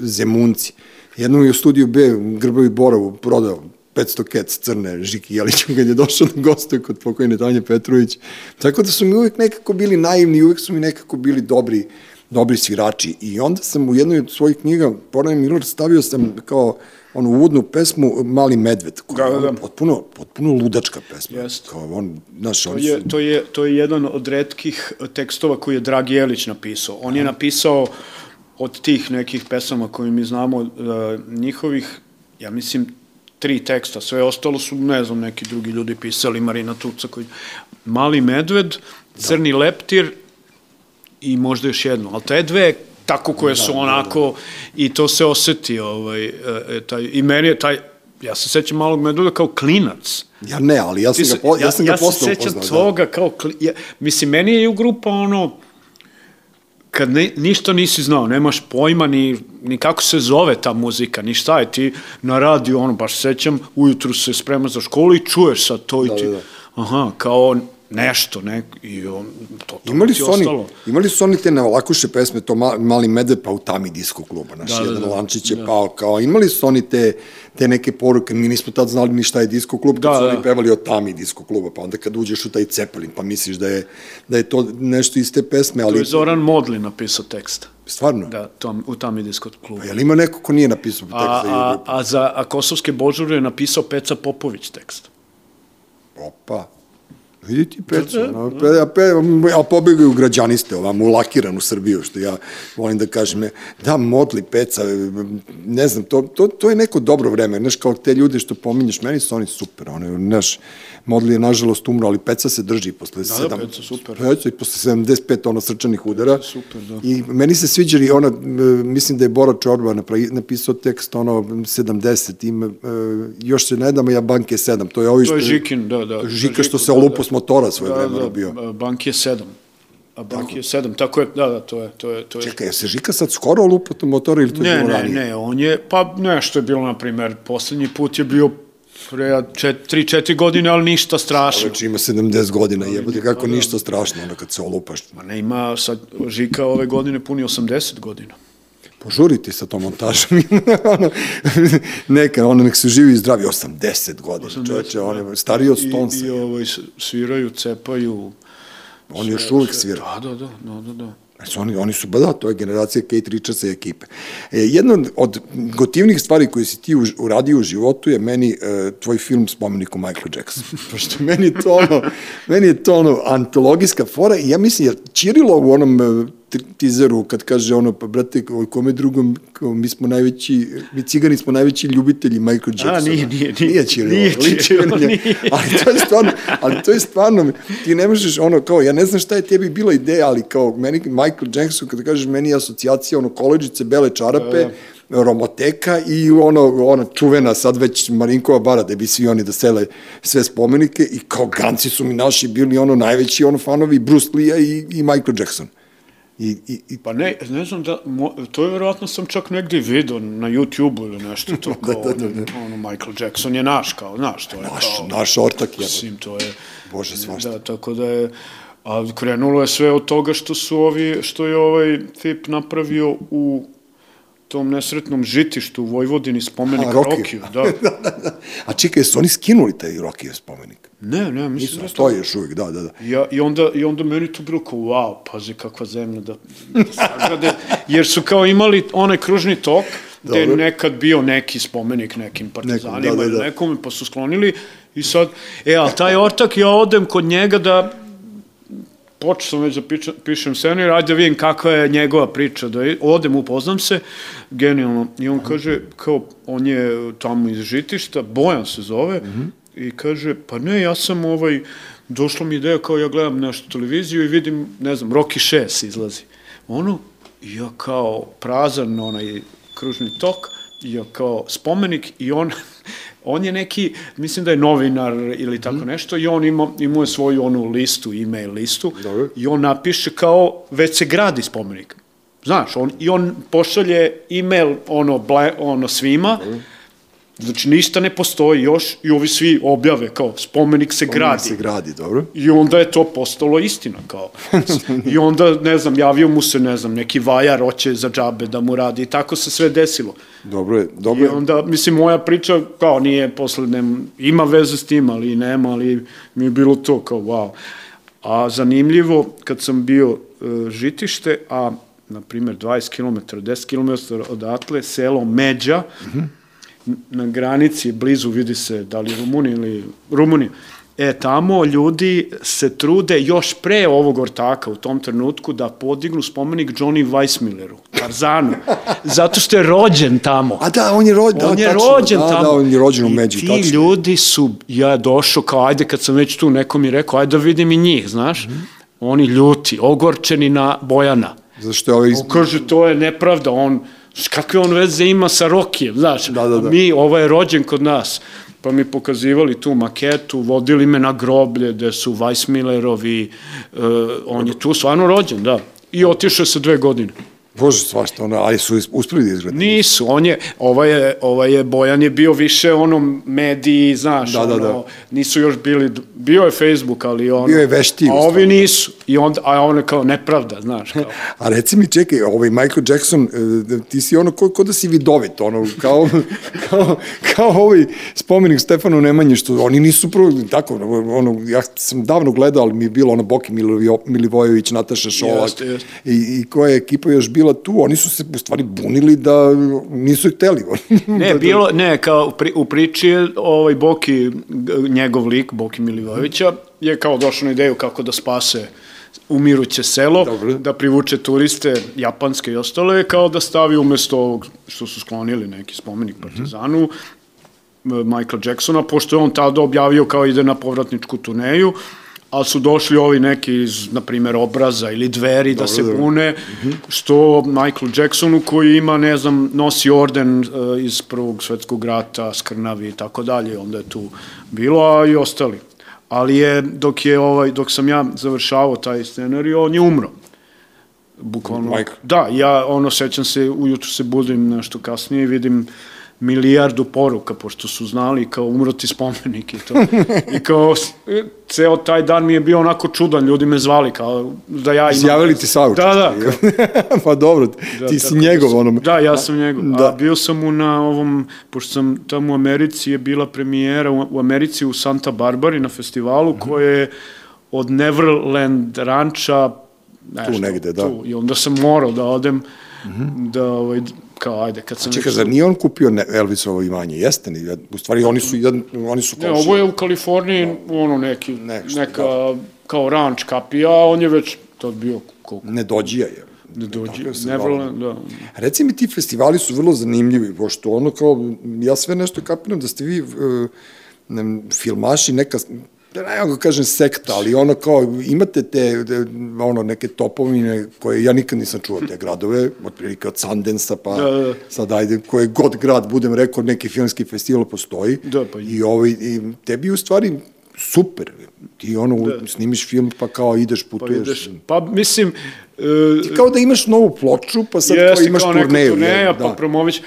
zemunci. Jednom je u studiju B Grbovi Borovu prodao 500 kec crne Žiki Jeliću kad je došao da gostuje kod pokojne Tanje Petrović. Tako da su mi uvek nekako bili naivni, uvek su mi nekako bili dobri, dobri svirači. I onda sam u jednoj od svojih knjiga, Porajem Miller, stavio sam kao onu uvodnu pesmu Mali medved, koja da, da, da. potpuno, potpuno ludačka pesma. Jest. Kao on, znaš, to, je, su... to, je, to je jedan od redkih tekstova koji je Dragi Jelić napisao. On je napisao od tih nekih pesama koje mi znamo, uh, njihovih, ja mislim, tri teksta, sve ostalo su, ne znam, neki drugi ljudi pisali, Marina Tuca koji... Mali medved, Crni da. leptir i možda još jedno, ali te dve tako koje da, su da, onako da, da. i to se oseti ovaj, e, e, taj, i meni je taj ja se sećam malog medveda kao klinac. Ja ne, ali ja sam ga, po, ja, ja sam ga posle upoznao. Ja se sećam tvoga da. kao, kli, ja, mislim, meni je i u grupa ono, kad ne, ništa nisi znao, nemaš pojma ni, ni kako se zove ta muzika, ni šta je ti na radiju, ono, baš sećam, ujutru se sprema za školu i čuješ sad to da, i ti, da, da. aha, kao nešto, ne, i on, to, to imali su ostalo. Oni, imali su oni te navlakuše pesme, to Mali medved, pa u tami disko kluba, naš da, da jedan da, Lančić je da. pao, kao, imali su oni te, te neke poruke, mi nismo tad znali ni šta je disko klub, kad da, su oni da. pevali o tami disko kluba, pa onda kad uđeš u taj cepelin, pa misliš da je, da je to nešto iz te pesme, ali... To je Zoran Modli napisao tekst. Stvarno? Da, tom, u tami disko klubu. Pa je li ima neko ko nije napisao tekst a, za a, a, za, a Kosovske božure je napisao Peca Popović tekst. Opa. Vidi ti pecu, no, pe, a, pe, a pobegaju građaniste ovam u lakiranu Srbiju, što ja volim da kažem, da, modli peca, ne znam, to, to, to je neko dobro vreme, znaš, kao te ljude što pominješ, meni su oni super, one, znaš, Modli je nažalost umro, ali Peca se drži posle da, 7. Da, Peca, super. Peca i posle 75 ono srčanih udara. Super, da. I meni se sviđa i ona, mislim da je Bora Čorba napisao tekst ono 70, ima, još se ne dam, ja banke 7. To je ovi što... To je Žikin, da, da. Žika što se da, olupo da. Motora svoje da, vremena da, bio. Bank je 7. A bank je 7, tako je, da, da, to je, to je, to je. Čekaj, je se Žika sad skoro olupo motora ili to ne, je bilo ne, ranije? Ne, ne, on je, pa nešto je bilo, na primer, poslednji put je bio pre 3-4 godine, ali ništa strašno. Već ima 70 godina, jebote, kako da. ništa strašno, onda kad se olupaš. Ma ne ima, sad Žika ove godine puni 80 godina. Požuriti sa tom montažom. ono, neka, ono, nek se živi i zdravi, 80 godina, 80, čoveče, on je stariji od Stonesa. I, i ovaj, sviraju, cepaju. On još uvek svira. Da, da, da, da, da. da. Znači, oni, oni su, ba da, to je generacija Kate Richardsa i ekipe. E, jedna od gotivnih stvari koje si ti uradio u životu je meni e, tvoj film spomenik o Michael Jackson. Pošto meni je to ono, meni je to ono antologijska fora i ja mislim, jer Čirilo u onom e, tizeru kad kaže ono, pa brate, kome drugom, kao, mi smo najveći, mi cigani smo najveći ljubitelji Michael Jacksona. A, nije, nije, nije. Nije Čirilo. Nije Čirilo, nije. Ali to je stvarno, ali to je stvarno, ti ne možeš, ono, kao, ja ne znam šta je tebi bila ideja, ali kao, meni, Michael Jackson, kada kažeš, meni je asocijacija, ono, koleđice, bele čarape, da, da. Romoteka i ono, ona čuvena sad već Marinkova bara, da bi svi oni da sele sve spomenike i kao ganci su mi naši bili ono najveći ono fanovi Bruce Lee-a i, i Michael Jackson. I, i, i... Pa ne, ne znam da, mo, to je verovatno sam čak negde vidio na YouTube-u ili nešto, to da, kao, da, da, da. ono, Michael Jackson je naš, kao, znaš, to je naš, kao... Naš ortak je. Mislim, to je... Bože, svašta. Da, tako da je, a krenulo je sve od toga što su ovi, što je ovaj tip napravio u tom nesretnom žitištu u Vojvodini spomenik Rokiju. Da. da, da, da. A čekaj, su oni skinuli taj Rokiju spomenik? Ne, ne, mislim da stoji još uvijek, da, da, da. Ja, i, onda, I onda meni to bilo kao, wow, pazi kakva zemlja da, da sagrade, jer su kao imali onaj kružni tok, gde je nekad bio neki spomenik nekim partizanima Nekom, da, da, da. ili nekome, pa su sklonili i sad, e, ali taj ortak, ja odem kod njega da počeo sam već da pišem scenarij, ajde da vidim kakva je njegova priča, da odem, upoznam se, genijalno. I on kaže, kao, on je tamo iz žitišta, Bojan se zove, mm -hmm. i kaže, pa ne, ja sam ovaj, došla mi ideja kao ja gledam nešto televiziju i vidim, ne znam, Rocky 6 izlazi. Ono, ja kao prazan onaj kružni tok, ja kao spomenik i on on je neki, mislim da je novinar ili tako mm. nešto, i on ima, ima svoju onu listu, e-mail listu, Dobre. i on napiše kao, već se gradi spomenik. Znaš, on, i on pošalje e-mail ono, ono svima, Dobre Znači, ništa ne postoji još i ovi svi objave kao spomenik se spomenik gradi. se gradi, dobro. I onda je to postalo istina kao. I onda, ne znam, javio mu se, ne znam, neki vajar hoće za džabe da mu radi i tako se sve desilo. Dobro je, dobro je. I onda, mislim, moja priča kao nije posle, ne, ima veze s tim, ali nema, ali mi je bilo to kao wow. A zanimljivo, kad sam bio uh, žitište, a, na primjer, 20 km, 10 km odatle, selo Međa, mm -hmm na granici, blizu, vidi se da li Rumunija ili Rumunija, E, tamo ljudi se trude još pre ovog ortaka u tom trenutku da podignu spomenik Johnny Weissmilleru, Tarzanu, zato što je rođen tamo. A da, on je, ro, da, on je tačno, rođen da, tamo. Da, on je rođen u Međi, I ti tačno. ljudi su, ja došao kao, ajde kad sam već tu, neko mi rekao, ajde da vidim i njih, znaš, mm -hmm. oni ljuti, ogorčeni na Bojana. Zašto je ovaj... Kaže, to je nepravda, on kakve on veze ima sa Rokijem, znaš, da, da, da. mi, ovo je rođen kod nas, pa mi pokazivali tu maketu, vodili me na groblje gde su Weissmillerovi, uh, on je tu stvarno rođen, da, i otišao sa dve godine. Bože, svašta, ono, ali su uspeli da. Nisu, on je, ovaj je, ovaj je, Bojan je bio više ono mediji, znaš, da, da, ono, da. nisu još bili, bio je Facebook, ali ono... Bio je vešti. A ovi nisu, i onda, a ono kao nepravda, znaš. Kao. a reci mi, čekaj, ovaj Michael Jackson, e, ti si ono, ko, ko da si vidovit, ono, kao, kao, kao ovaj spomenik Stefanu Nemanji, što oni nisu prvo, tako, ono, ja sam davno gledao, ali mi je bilo ono Boki Milivojević, Nataša Šolak, jeste, jeste. i, i koja je ekipa još bila tu, oni su se u stvari bunili da nisu hteli. ne, da, bilo, ne, kao pri, u priči je ovaj Boki, njegov lik, Boki Milivojevića, je kao došao na ideju kako da spase umiruće selo, Dobre. da privuče turiste japanske i ostale, kao da stavi umesto ovog što su sklonili neki spomenik Partizanu, mm -hmm. Michael Jacksona, pošto je on tada objavio kao ide na povratničku turneju, ali su došli ovi neki iz, na primjer, obraza ili dveri da se bune, mm -hmm. što Michael Jacksonu koji ima, ne znam, nosi orden uh, iz Prvog svetskog rata, skrnavi i tako dalje, onda je tu bilo, a i ostali. Ali je, dok je ovaj, dok sam ja završavao taj scenarij, on je umro. Bukvalno. Mike. Da, ja ono sećam se, ujutru se budim nešto kasnije i vidim milijardu poruka, pošto su znali kao umroti spomenik i to. I kao, ceo taj dan mi je bio onako čudan, ljudi me zvali kao da ja imam... Izjavili ti saučešće. Da, da. pa dobro, da, ti si njegov da, onom. Da, ja sam njegov. Da. A bio sam mu na ovom, pošto sam tamo u Americi, je bila premijera u, u Americi u Santa Barbari na festivalu, mm -hmm. koje je od Neverland ranča nešto, tu negde, da. Tu. I onda sam morao da odem, mm -hmm. da, ovaj, kao, ajde, kad sam... Čekaj, zar nije on kupio Elvisovo imanje? Jeste ni, u stvari oni su, jedan, oni su Ne, ovo je u Kaliforniji, da. ono, neki, Nešto, neka, da. kao ranč kapija, a on je već tad bio koliko? Ne dođija je. Ne dođi, Neverland, da. Reci mi, ti festivali su vrlo zanimljivi, pošto ono kao, ja sve nešto kapiram da ste vi uh, filmaši, neka, da ne mogu kažem sekta, ali ono kao imate te ono neke topovine koje ja nikad nisam čuo te gradove, otprilike od Sandensa pa da, da. sad ajde koje god grad budem rekao neki filmski festival postoji. Da, pa i ovaj i tebi u stvari super. Ti ono da. snimiš film pa kao ideš pa putuješ. Pa, ideš, pa mislim e, ti kao da imaš novu ploču pa sad kao imaš kao turneju. Turneja, je, pa da. promoviš.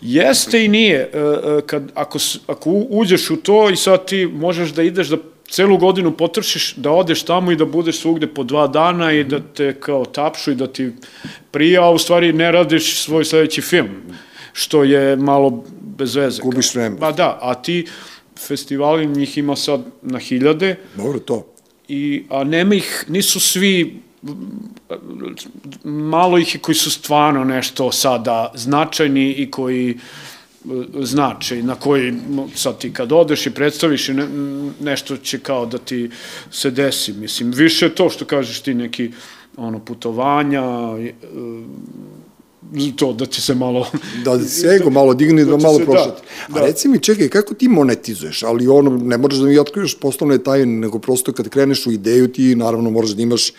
Jeste i nije. E, e, kad, ako, ako uđeš u to i sad ti možeš da ideš da celu godinu potršiš da odeš tamo i da budeš svugde po dva dana i da te kao tapšu i da ti prija, a u stvari ne radiš svoj sledeći film, što je malo bez veze. Gubiš vreme. Pa da, a ti festivali, njih ima sad na hiljade. Dobro, to. I, a nema ih, nisu svi malo ih je koji su stvarno nešto sada značajni i koji uh, značaj na koji sad ti kad odeš i predstaviš i ne, nešto će kao da ti se desi. Mislim, više to što kažeš ti neki ono putovanja, e, to da ti se malo... Da, da se ego malo digni, da, da malo prošati. Da, A da. reci mi, čekaj, kako ti monetizuješ? Ali ono, ne moraš da mi otkriješ poslovne tajne, nego prosto kad kreneš u ideju ti naravno moraš da imaš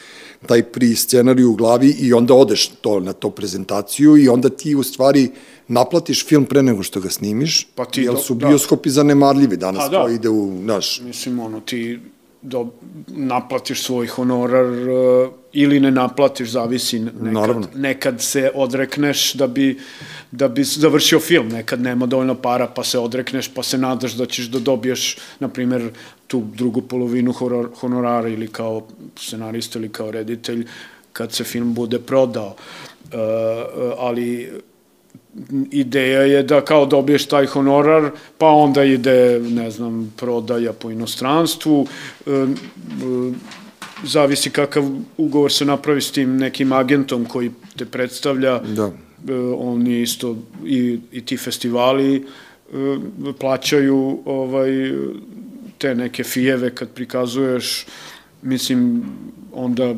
taj pri scenariju u glavi i onda odeš to na to prezentaciju i onda ti u stvari naplatiš film pre nego što ga snimiš, pa ti jer su da. bioskopi zanemarljivi, danas pa, da. to ide u, naš... Mislim, ono, ti do, naplatiš svoj honorar uh, ili ne naplatiš, zavisi nekad, Naravno. nekad se odrekneš da bi, da bi završio film, nekad nema dovoljno para pa se odrekneš pa se nadaš da ćeš da dobiješ, na primer, tu drugu polovinu honorara ili kao scenarista ili kao reditelj kad se film bude prodao. Uh, ali ideja je da kao dobiješ taj honorar, pa onda ide, ne znam, prodaja po inostranstvu, e, e, zavisi kakav ugovor se napravi s tim nekim agentom koji te predstavlja, da. E, oni isto i, i ti festivali plaćaju ovaj, te neke fijeve kad prikazuješ, mislim, onda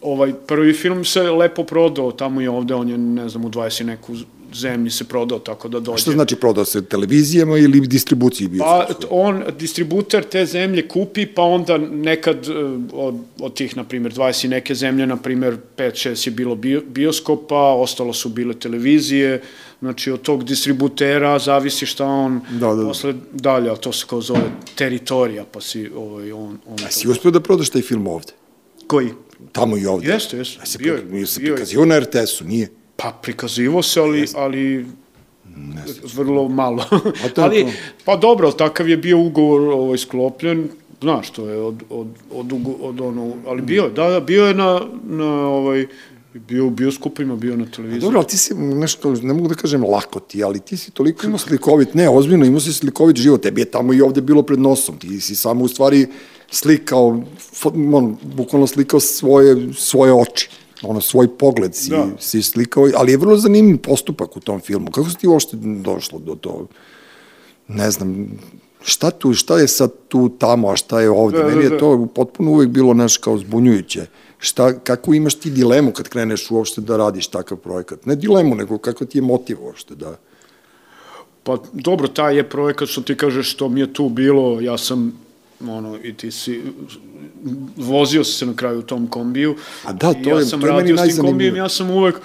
ovaj prvi film se lepo prodao tamo i ovde, on je, ne znam, u 20 neku zemlji se prodao, tako da dođe. A šta znači prodao se televizijama ili distribuciji bio? Pa on, distributer te zemlje kupi, pa onda nekad e, od, od tih, na primjer, 20 neke zemlje, na primjer, 5-6 je bilo bio, bioskopa, ostalo su bile televizije, znači od tog distributera zavisi šta on da, da. posle dalje, a to se kao zove teritorija, pa si ovaj, on... on a si uspio da prodaš taj film ovde? Koji? Tamo i ovde. Jeste, jeste. A se, bio, bio, se prikazio na RTS-u, nije? Pa prikazivo se, ali, ali vrlo malo. ali, pa dobro, takav je bio ugovor ovaj, sklopljen, znaš, to je od, od, od, od ono, ali bio, da, da, bio je na, na ovaj, bio u bioskopima, bio na televiziji. Dobro, ali ti si nešto, ne mogu da kažem lako ti, ali ti si toliko imao slikovit, ne, ozbiljno, imao si slikovit život, tebi je tamo i ovde bilo pred nosom, ti si samo u stvari slikao, on, bukvalno slikao svoje, svoje oči ono, svoj pogled si, da. si slikao, ali je vrlo zanimljiv postupak u tom filmu. Kako si ti uopšte došlo do to? Ne znam, šta tu, šta je sad tu tamo, a šta je ovde? Da, Meni je da, da. to potpuno uvek bilo naš kao zbunjujuće. Šta, kako imaš ti dilemu kad kreneš uopšte da radiš takav projekat? Ne dilemu, nego kako ti je motiv uopšte da... Pa dobro, taj je projekat što ti kažeš što mi je tu bilo, ja sam ono, i ti si, vozio se na kraju u tom kombiju. A da, to ja je, sam to je meni najzanimljivije. Ja sam uvek,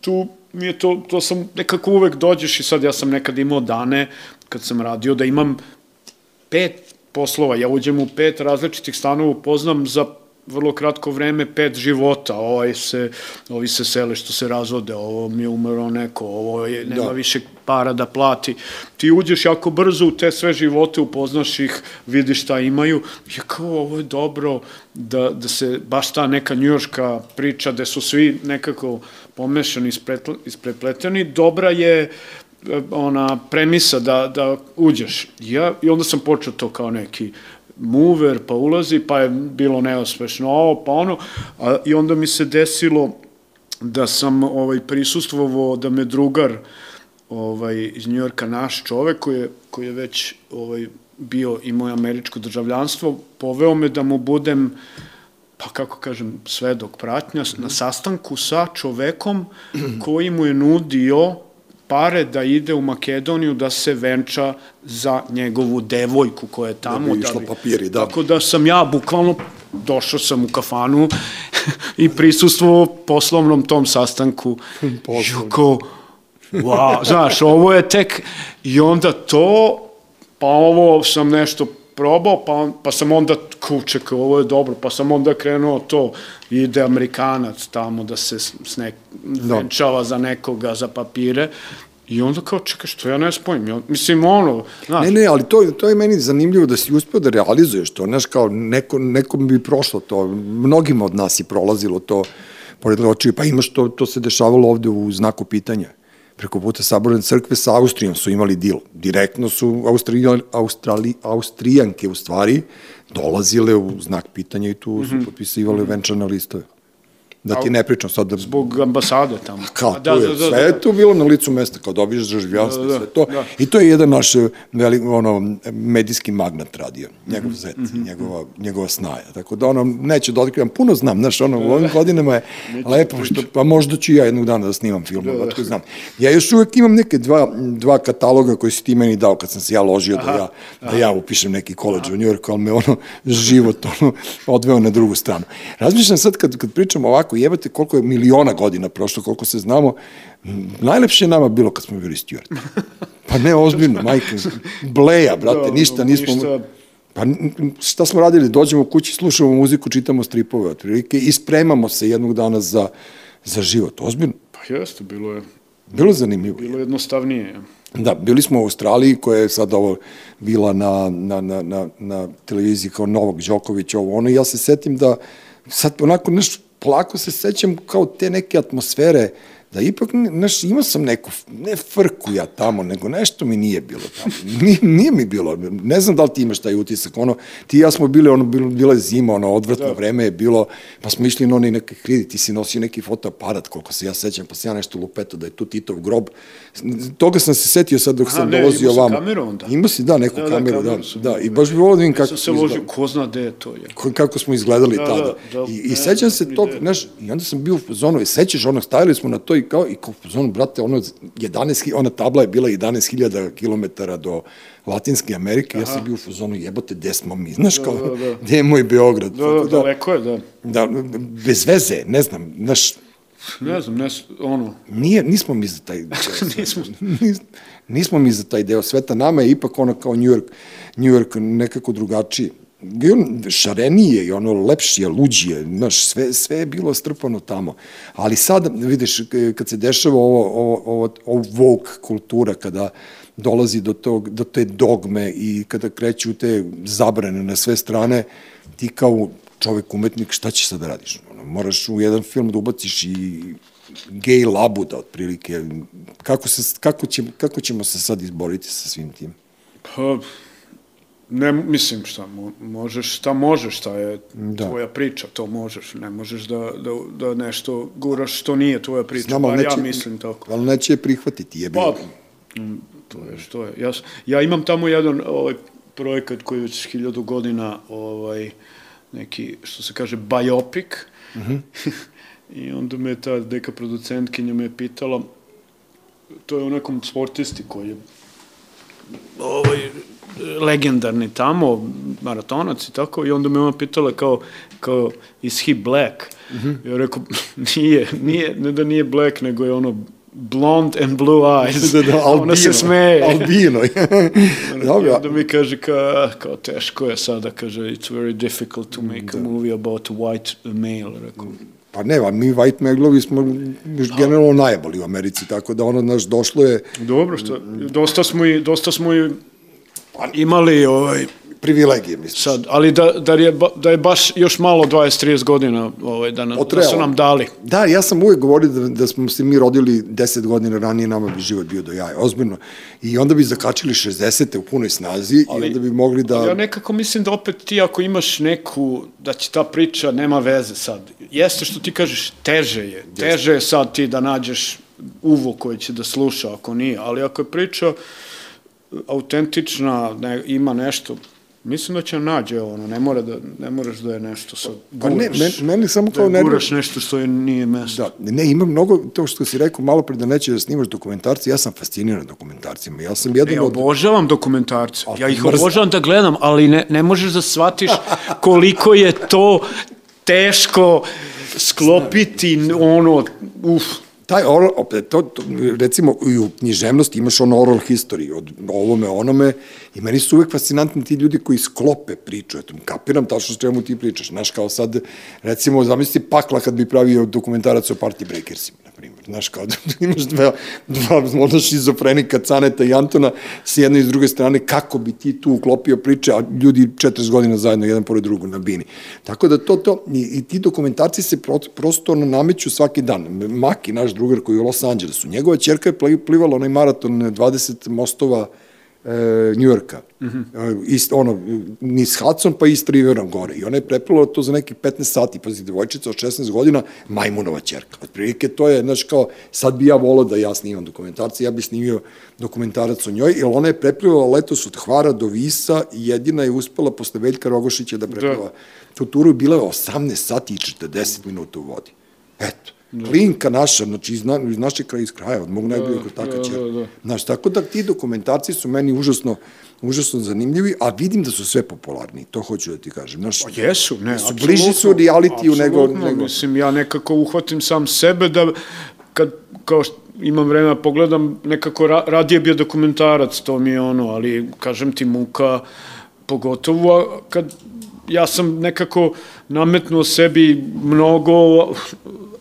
tu mi je to, to sam, nekako uvek dođeš i sad ja sam nekad imao dane, kad sam radio, da imam pet poslova, ja uđem u pet različitih stanova, poznam za vrlo kratko vreme pet života, ovaj se, ovi se sele što se razvode, ovo mi je umero neko, ovo je, nema da. više para da plati. Ti uđeš jako brzo u te sve živote, upoznaš ih, vidiš šta imaju, je kao ovo je dobro da, da se baš ta neka njujoška priča, gde su svi nekako pomešani, isprepleteni, dobra je ona premisa da, da uđeš. Ja, I onda sam počeo to kao neki mover, pa ulazi, pa je bilo neuspešno ovo, pa ono, a, i onda mi se desilo da sam ovaj prisustvovao da me drugar ovaj iz Njujorka naš čovek koji je koji je već ovaj bio i moje američko državljanstvo poveo me da mu budem pa kako kažem svedok pratnja na sastanku sa čovekom koji mu je nudio pare da ide u Makedoniju da se venča za njegovu devojku koja je tamo. Da bi išlo da bi, papiri, da. Tako da sam ja bukvalno došao sam u kafanu i prisustvovao poslovnom tom sastanku. Juko, wow, znaš, ovo je tek, i onda to, pa ovo sam nešto probao, pa, pa sam onda kuček, ovo je dobro, pa sam onda krenuo to, ide Amerikanac tamo da se snek, da. venčava za nekoga, za papire, I onda kao, čekaj, što ja ne spojim? Ja, mislim, ono, znaš. Ne, ne, ali to, to je meni zanimljivo da si uspio da realizuješ to, znaš, kao, neko, nekom bi prošlo to, mnogima od nas je prolazilo to, pored očiju, pa imaš to, to se dešavalo ovde u znaku pitanja preko puta Saborne crkve sa Austrijom su imali dil. Direktno su Australijan, Australi, Austrijanke u stvari dolazile u znak pitanja i tu su mm -hmm. potpisivale -hmm. venčane listove. Da ti ne pričam sad da... Zbog ambasade tamo. Kao, da, da, da, da, sve je tu bilo na licu mesta, kao dobiješ državljanstvo da, da, sve to. Da. I to je jedan naš velik, ono, medijski magnat radio, njegov zet, mm -hmm. njegova, njegova snaja. Tako da ono, neće da otkrivam, puno znam, znaš, ono, u ovim godinama je lepo, što, pa možda ću ja jednog dana da snimam film, da, da. znam. Ja još uvek imam neke dva, dva kataloga koji si ti meni dao kad sam se ja ložio da aha, da ja, aha. da ja upišem neki koleđ u Njujorku, ali me ono, život ono, odveo na drugu stranu. Razmišljam sad kad, kad pričam ovako, jebate koliko je miliona godina prošlo, koliko se znamo, najlepše je nama bilo kad smo bili Stuart. Pa ne, ozbiljno, majke, bleja, brate, da, ništa nismo... Ništa. Pa šta smo radili? Dođemo u kući, slušamo muziku, čitamo stripove otprilike i spremamo se jednog dana za, za život. Ozbiljno. Pa jeste, bilo je... Bilo je zanimljivo. Bilo je jednostavnije. Da, bili smo u Australiji koja je sad ovo bila na, na, na, na, na televiziji kao Novak Đoković, ovo ono, i ja se setim da sad onako nešto polako se sećam kao te neke atmosfere da ipak, znaš, imao sam neku, ne frku ja tamo, nego nešto mi nije bilo tamo. Nije, nije mi bilo, ne znam da li ti imaš taj utisak, ono, ti i ja smo bili, ono, bilo, bila je zima, ono, odvrtno da. vreme je bilo, pa smo išli na oni neke hridi, ti si nosio neki fotoaparat, koliko se ja sećam, pa se ja nešto lupeto da je tu Titov grob. Toga sam se setio sad dok Aha, sam ne, dolazio ovamo. Aha, kameru onda. Ima si, da, neku da, da kameru, da, da, da, i baš bi volio da vidim kako ja sam se ložio, ko zna gde je to je. Kako smo izgledali da, tada. Da, da, I, i sećam se tog, znaš, i onda sam bio u zonu, sećaš onog, stavili smo na to i kao, i kao zonu, brate, ono, 11, ona tabla je bila 11.000 km do Latinske Amerike, Aha. ja sam bio u fazonu, jebote, gde smo mi, znaš, da, kao, da, da, da. gde je moj Beograd? Da, da, da, daleko je, da. Da, bez veze, ne znam, znaš, Ne znam, ne, ono... Nije, nismo mi za taj deo nismo. Nis, nismo mi za taj deo sveta. Nama je ipak ono kao New York, New York nekako drugačiji šarenije i ono lepšije, luđije, znaš, sve, sve je bilo strpano tamo. Ali sad, vidiš, kad se dešava ovo, ovo, ovo, ovo Vogue kultura, kada dolazi do, tog, do te dogme i kada kreću te zabrane na sve strane, ti kao čovek umetnik, šta ćeš sad da radiš? Ono, moraš u jedan film da ubaciš i gej labuda, otprilike. Kako, se, kako, će, kako ćemo se sad izboriti sa svim tim? Pa, Ne, mislim, šta možeš, šta možeš, šta je da. tvoja priča, to možeš, ne možeš da, da, da nešto guraš što nije tvoja priča, Znam, pa neće, ja mislim tako. Ali neće je prihvatiti, je Pa, to je što je. Ja, ja imam tamo jedan ovaj, projekat koji već hiljadu godina, ovaj, neki, što se kaže, biopic, mm -hmm. i onda me ta neka producentkinja me pitala, to je o nekom sportisti koji je ovaj, legendarni tamo, maratonac i tako, i onda me ona pitala kao, kao is he black? Mm -hmm. Ja rekao, nije, nije, ne da nije black, nego je ono blonde and blue eyes. Da, da, albino. Ona se smeje. Albino. Dobro. I onda mi kaže ka, kao teško je sada, kaže, it's very difficult to make da. a movie about a white male, rekao. Pa ne, a mi white meglovi smo generalno najebali u Americi, tako da ono, naš, došlo je... Dobro, što, dosta smo i, dosta smo i imali ovaj, privilegije, misliš. Sad, ali da, da, je, da je baš još malo 20-30 godina ovaj, da, nam, da su nam dali. Da, ja sam uvek govorio da, da smo se mi rodili 10 godina ranije, nama bi život bio do jaja, ozbiljno. I onda bi zakačili 60. u punoj snazi ali, i onda bi mogli da... Ja nekako mislim da opet ti ako imaš neku, da će ta priča, nema veze sad. Jeste što ti kažeš, teže je. Teže je sad ti da nađeš uvo koji će da sluša, ako nije. Ali ako je priča autentična, ne, ima nešto Mislim da će nađe ono, ne mora da ne moraš da je nešto sa guraš. Pa ne, men, meni samo kao da guraš nešto što je nije mesto. Da, ne, ima mnogo to što si rekao malo pre da neće da snimaš dokumentarce, ja sam fasciniran dokumentarcima. Ja sam jedan e, ja od obožavam dokumentarce. Ja ih mrzam. obožavam da gledam, ali ne ne možeš da shvatiš koliko je to teško sklopiti ono uf taj oral, opet, to, to, recimo i u književnosti imaš ono oral history, od ovome, onome, i meni su uvek fascinantni ti ljudi koji sklope priču, eto, kapiram tačno s čemu ti pričaš, znaš, kao sad, recimo, zamisli pakla kad bi pravio dokumentarac o Party Breakersima, na primjer, znaš, kao da imaš dva, dva možda šizofrenika, Caneta i Antona, s jedne i s druge strane, kako bi ti tu uklopio priče, a ljudi 40 godina zajedno, jedan pored drugog na bini. Tako da to, to, i, i ti dokumentarci se pro, prosto nameću svaki dan. Maki, naš drugar koji je u Los Angelesu. Njegova čerka je plivala onaj maraton 20 mostova e, Njujorka. Mm -hmm. Ist, ono, niz Hudson pa East Riverom gore. I ona je preplala to za nekih 15 sati. Pazi, devojčica od 16 godina, majmunova čerka. Od prilike to je, znaš, kao, sad bi ja volao da ja snimam dokumentarce, ja bi snimio dokumentarac o njoj, jer ona je preplivala letos od Hvara do Visa i jedina je uspela posle Veljka Rogošića da prepliva da. tu turu. Bila je 18 sati i 40 minuta u vodi. Eto. Klinka naša, znači iz, na, iz našeg kraja, iz kraja, od mog najboljeg da, taka da, da, da. Znaš, tako da ti dokumentarci su meni užasno, užasno zanimljivi, a vidim da su sve popularni, to hoću da ti kažem. Znaš, pa jesu, ne, su bliži su realitiju nego, nego... Mislim, ja nekako uhvatim sam sebe da, kad, kao što imam vremena da pogledam, nekako ra, radije bio dokumentarac, to mi je ono, ali kažem ti muka, pogotovo kad ja sam nekako nametnuo sebi mnogo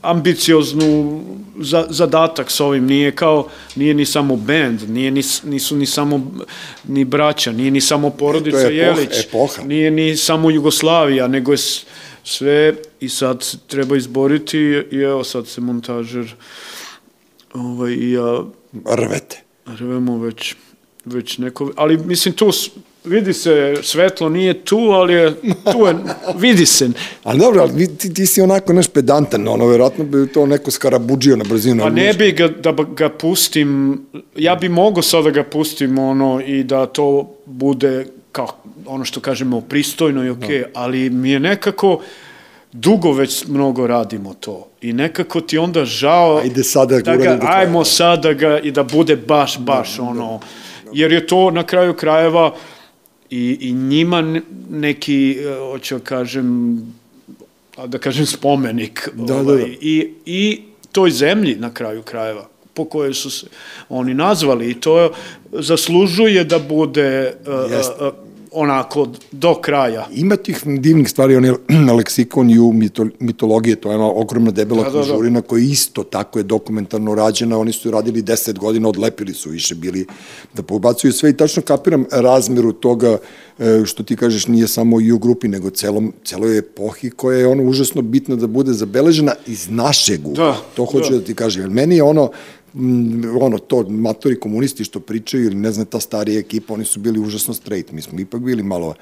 ambicioznu za, zadatak s ovim, nije kao, nije ni samo band, nije ni, nisu ni samo ni braća, nije ni samo porodica e, Jelić, epoha. nije ni samo Jugoslavija, nego je sve i sad treba izboriti i evo sad se montažer ovaj, i ja rvete. Rvemo već, već neko, ali mislim tu vidi se, svetlo nije tu, ali je, tu je, vidi se. Ali dobro, ali ti, ti si onako naš pedantan, ono, verovatno bi to neko skarabuđio na brzinu. Pa ne bi ga, da ga pustim, ja bi mogo sad da ga pustim, ono, i da to bude, kao, ono što kažemo, pristojno i okej, okay, no. ali mi je nekako, dugo već mnogo radimo to i nekako ti onda žao ajde sada da ga, ajmo sada ga i da bude baš, baš, no, da, ono, no. jer je to na kraju krajeva, i, i njima neki, e, hoću da kažem, da kažem spomenik da, da ovaj, da, da. I, i toj zemlji na kraju krajeva po kojoj su se oni nazvali i to zaslužuje da bude uh, uh, onako do kraja. Ima tih divnih stvari, on je na leksikon i u mito, mitologije, to je ona ogromna debela da, knjižurina da, da. koja isto tako je dokumentarno rađena, oni su radili 10 godina, odlepili su više bili da pobacuju sve i tačno kapiram razmeru toga e, što ti kažeš nije samo i u grupi, nego celom, celoj epohi koja je ono užasno bitna da bude zabeležena iz našeg ugla. Da, to hoću da. da ti kažem. Meni je ono, ono, to, matori komunisti što pričaju, ili ne znam, ta starija ekipa, oni su bili užasno straight, mi smo ipak bili malo,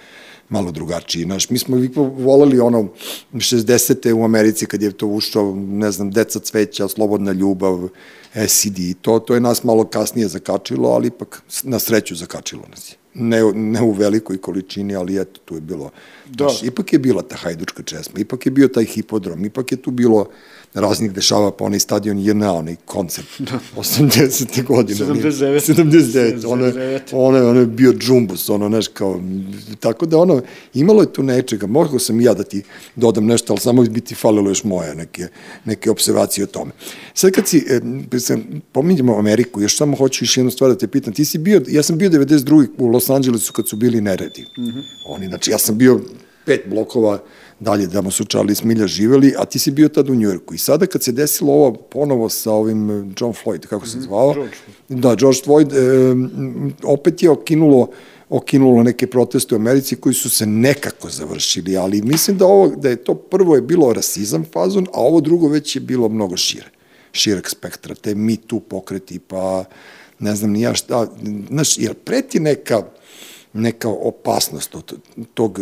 malo drugačiji. Znaš, mi smo ipak voleli ono 60. u Americi kad je to ušao, ne znam, Deca cveća, Slobodna ljubav, SED, to, to je nas malo kasnije zakačilo, ali ipak na sreću zakačilo nas je. Ne, ne u velikoj količini, ali eto, tu je bilo, da. znaš, ipak je bila ta hajdučka česma, ipak je bio taj hipodrom, ipak je tu bilo raznih dešava, pa onaj stadion JNA, onaj koncert, da. 80. godine. 79. 79. Ono, je, ono, ono je bio džumbus, ono, znaš, kao, tako da ono, imalo je tu nečega, mogao sam ja da ti dodam nešto, ali samo bi ti falilo još moje neke, neke observacije o tome. Sad kad si, e, sam, pominjamo Ameriku, još samo hoću još jednu stvar da te pitam, ti si bio, ja sam bio 92. u Los Angelesu kad su bili neredi. Mm -hmm. Oni, znači, ja sam bio pet blokova dalje da su Charlie Smilja živeli, a ti si bio tad u Njujorku. I sada kad se desilo ovo ponovo sa ovim eh, John Floyd, kako se mhm, zvao? George. Da, George Floyd, e, opet je okinulo okinulo neke proteste u Americi koji su se nekako završili, ali mislim da ovo da je to prvo je bilo rasizam fazon, a ovo drugo već je bilo mnogo šire, šireg spektra, te mi tu pokreti, pa ne znam ni ja šta, znaš, jer preti neka neka opasnost od tog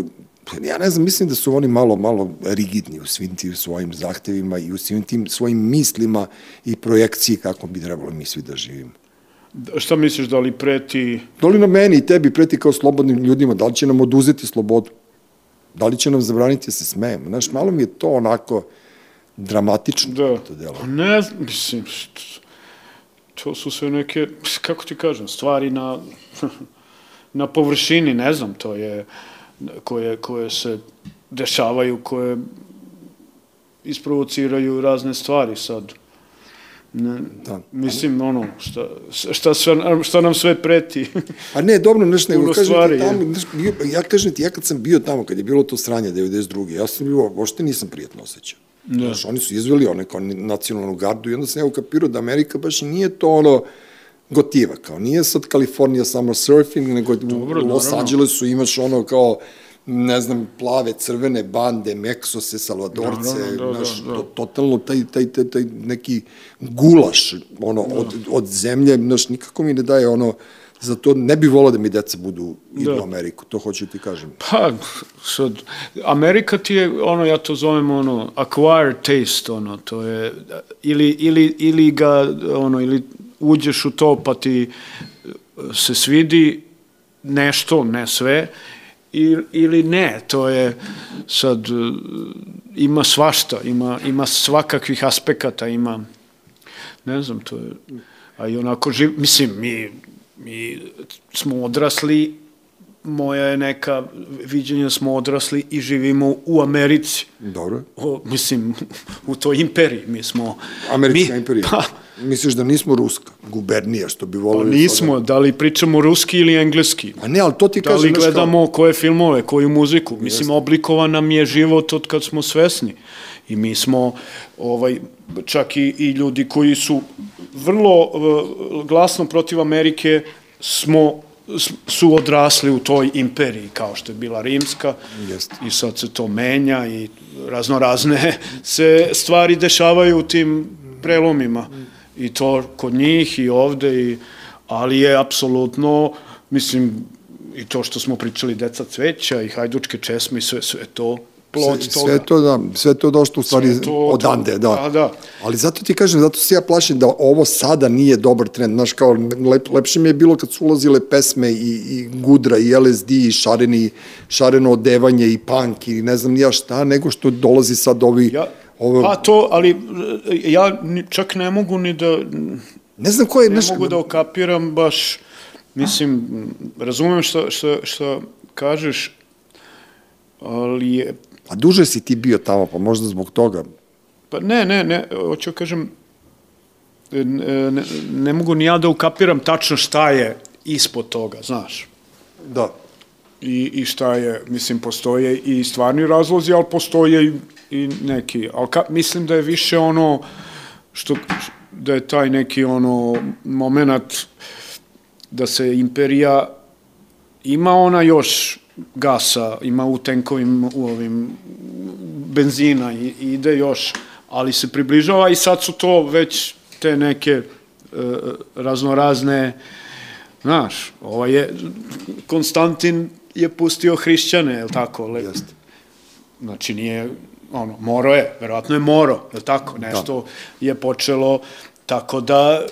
ja ne znam, mislim da su oni malo, malo rigidni u svim tim svojim zahtevima i u svim tim svojim mislima i projekciji kako bi trebalo mi svi da živimo. Da, šta misliš, da li preti... Da li na meni i tebi preti kao slobodnim ljudima, da li će nam oduzeti slobodu? Da li će nam zabraniti da se smejemo? Znaš, malo mi je to onako dramatično. Da, to delo. Pa ne, mislim, to su sve neke, kako ti kažem, stvari na, na površini, ne znam, to je koje, koje se dešavaju, koje isprovociraju razne stvari sad. Ne, da. Mislim, ono, šta, šta, sve, šta nam sve preti. A ne, dobro, nešto nego, kažem stvari, ti tamo, neš, bio, ja kažem ti, ja kad sam bio tamo, kad je bilo to sranje 92. Ja sam bio, ošte nisam prijetno osjećao. Da. Znaš, oni su izveli one kao nacionalnu gardu i onda sam ja ukapirao da Amerika baš nije to ono, gotiva, kao nije sad Kalifornija samo surfing, nego Dobro, u Los Angelesu imaš ono kao ne znam, plave, crvene bande, Meksose, Salvadorce, da, da, da, naš, da, da. totalno taj, taj, taj, taj neki gulaš ono, da. od, od zemlje, znaš, nikako mi ne daje ono, za to ne bi volao da mi deca budu idu da. u Ameriku, to hoću ti kažem. Pa, sad, Amerika ti je, ono, ja to zovem, ono, acquired taste, ono, to je, ili, ili, ili ga, ono, ili uđeš u to pa ti se svidi nešto, ne sve, ili ne, to je sad ima svašta, ima, ima svakakvih aspekata, ima ne znam, to je a i onako živ, mislim, mi, mi smo odrasli moja je neka viđenja da smo odrasli i živimo u Americi. Dobro. O, mislim, u toj imperiji. Mi smo... Američka mi, imperija. Pa, Misliš da nismo ruska gubernija, što bi volili... Pa nismo, da li pričamo ruski ili engleski? A ne, ali to ti da kažem... Da li gledamo kao... koje filmove, koju muziku? Mislim, Jeste. oblikovan nam je život od kad smo svesni. I mi smo, ovaj, čak i, i ljudi koji su vrlo uh, glasno protiv Amerike, smo su odrasli u toj imperiji kao što je bila rimska Jest. i sad se to menja i razno razne se stvari dešavaju u tim prelomima i to kod njih i ovde i ali je apsolutno mislim i to što smo pričali deca cveća i hajdučke česme i sve sve to plod sve, toga. Sve to, da, sve to došlo u stvari to, odande, da. A, da. Ali zato ti kažem, zato se ja plašim da ovo sada nije dobar trend. Znaš, kao, lep, lepše mi je bilo kad su ulazile pesme i, i Gudra i LSD i šareni, šareno odevanje i punk i ne znam nija šta, nego što dolazi sad ovi... Ja, ovo... Pa to, ali ja čak ne mogu ni da... Ne znam ko je... Ne naš... mogu da okapiram baš... Mislim, razumem šta, šta, šta kažeš, ali je A duže si ti bio tamo, pa možda zbog toga. Pa ne, ne, ne, hoću da kažem, ne, ne, ne mogu ni ja da ukapiram tačno šta je ispod toga, znaš. Da. I, i šta je, mislim, postoje i stvarni razlozi, ali postoje i, i neki. Ali ka, mislim da je više ono, što, da je taj neki ono moment da se imperija ima ona još gasa, ima u tenkovim, u ovim benzina i, i ide još, ali se približava i sad su to već te neke e, raznorazne, znaš, ovo je, Konstantin je pustio hrišćane, je li tako? Le, Jeste. Znači nije, ono, moro je, verovatno je moro, je li tako? Da. Nešto da. je počelo, tako da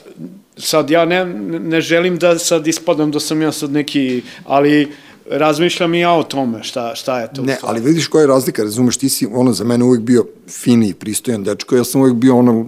sad ja ne, ne želim da sad ispadam da sam ja sad neki, ali razmišljam i ja o tome, šta, šta je to. Ne, ali vidiš koja je razlika, razumeš, ti si ono za mene uvek bio fini i pristojan dečko, ja sam uvek bio ono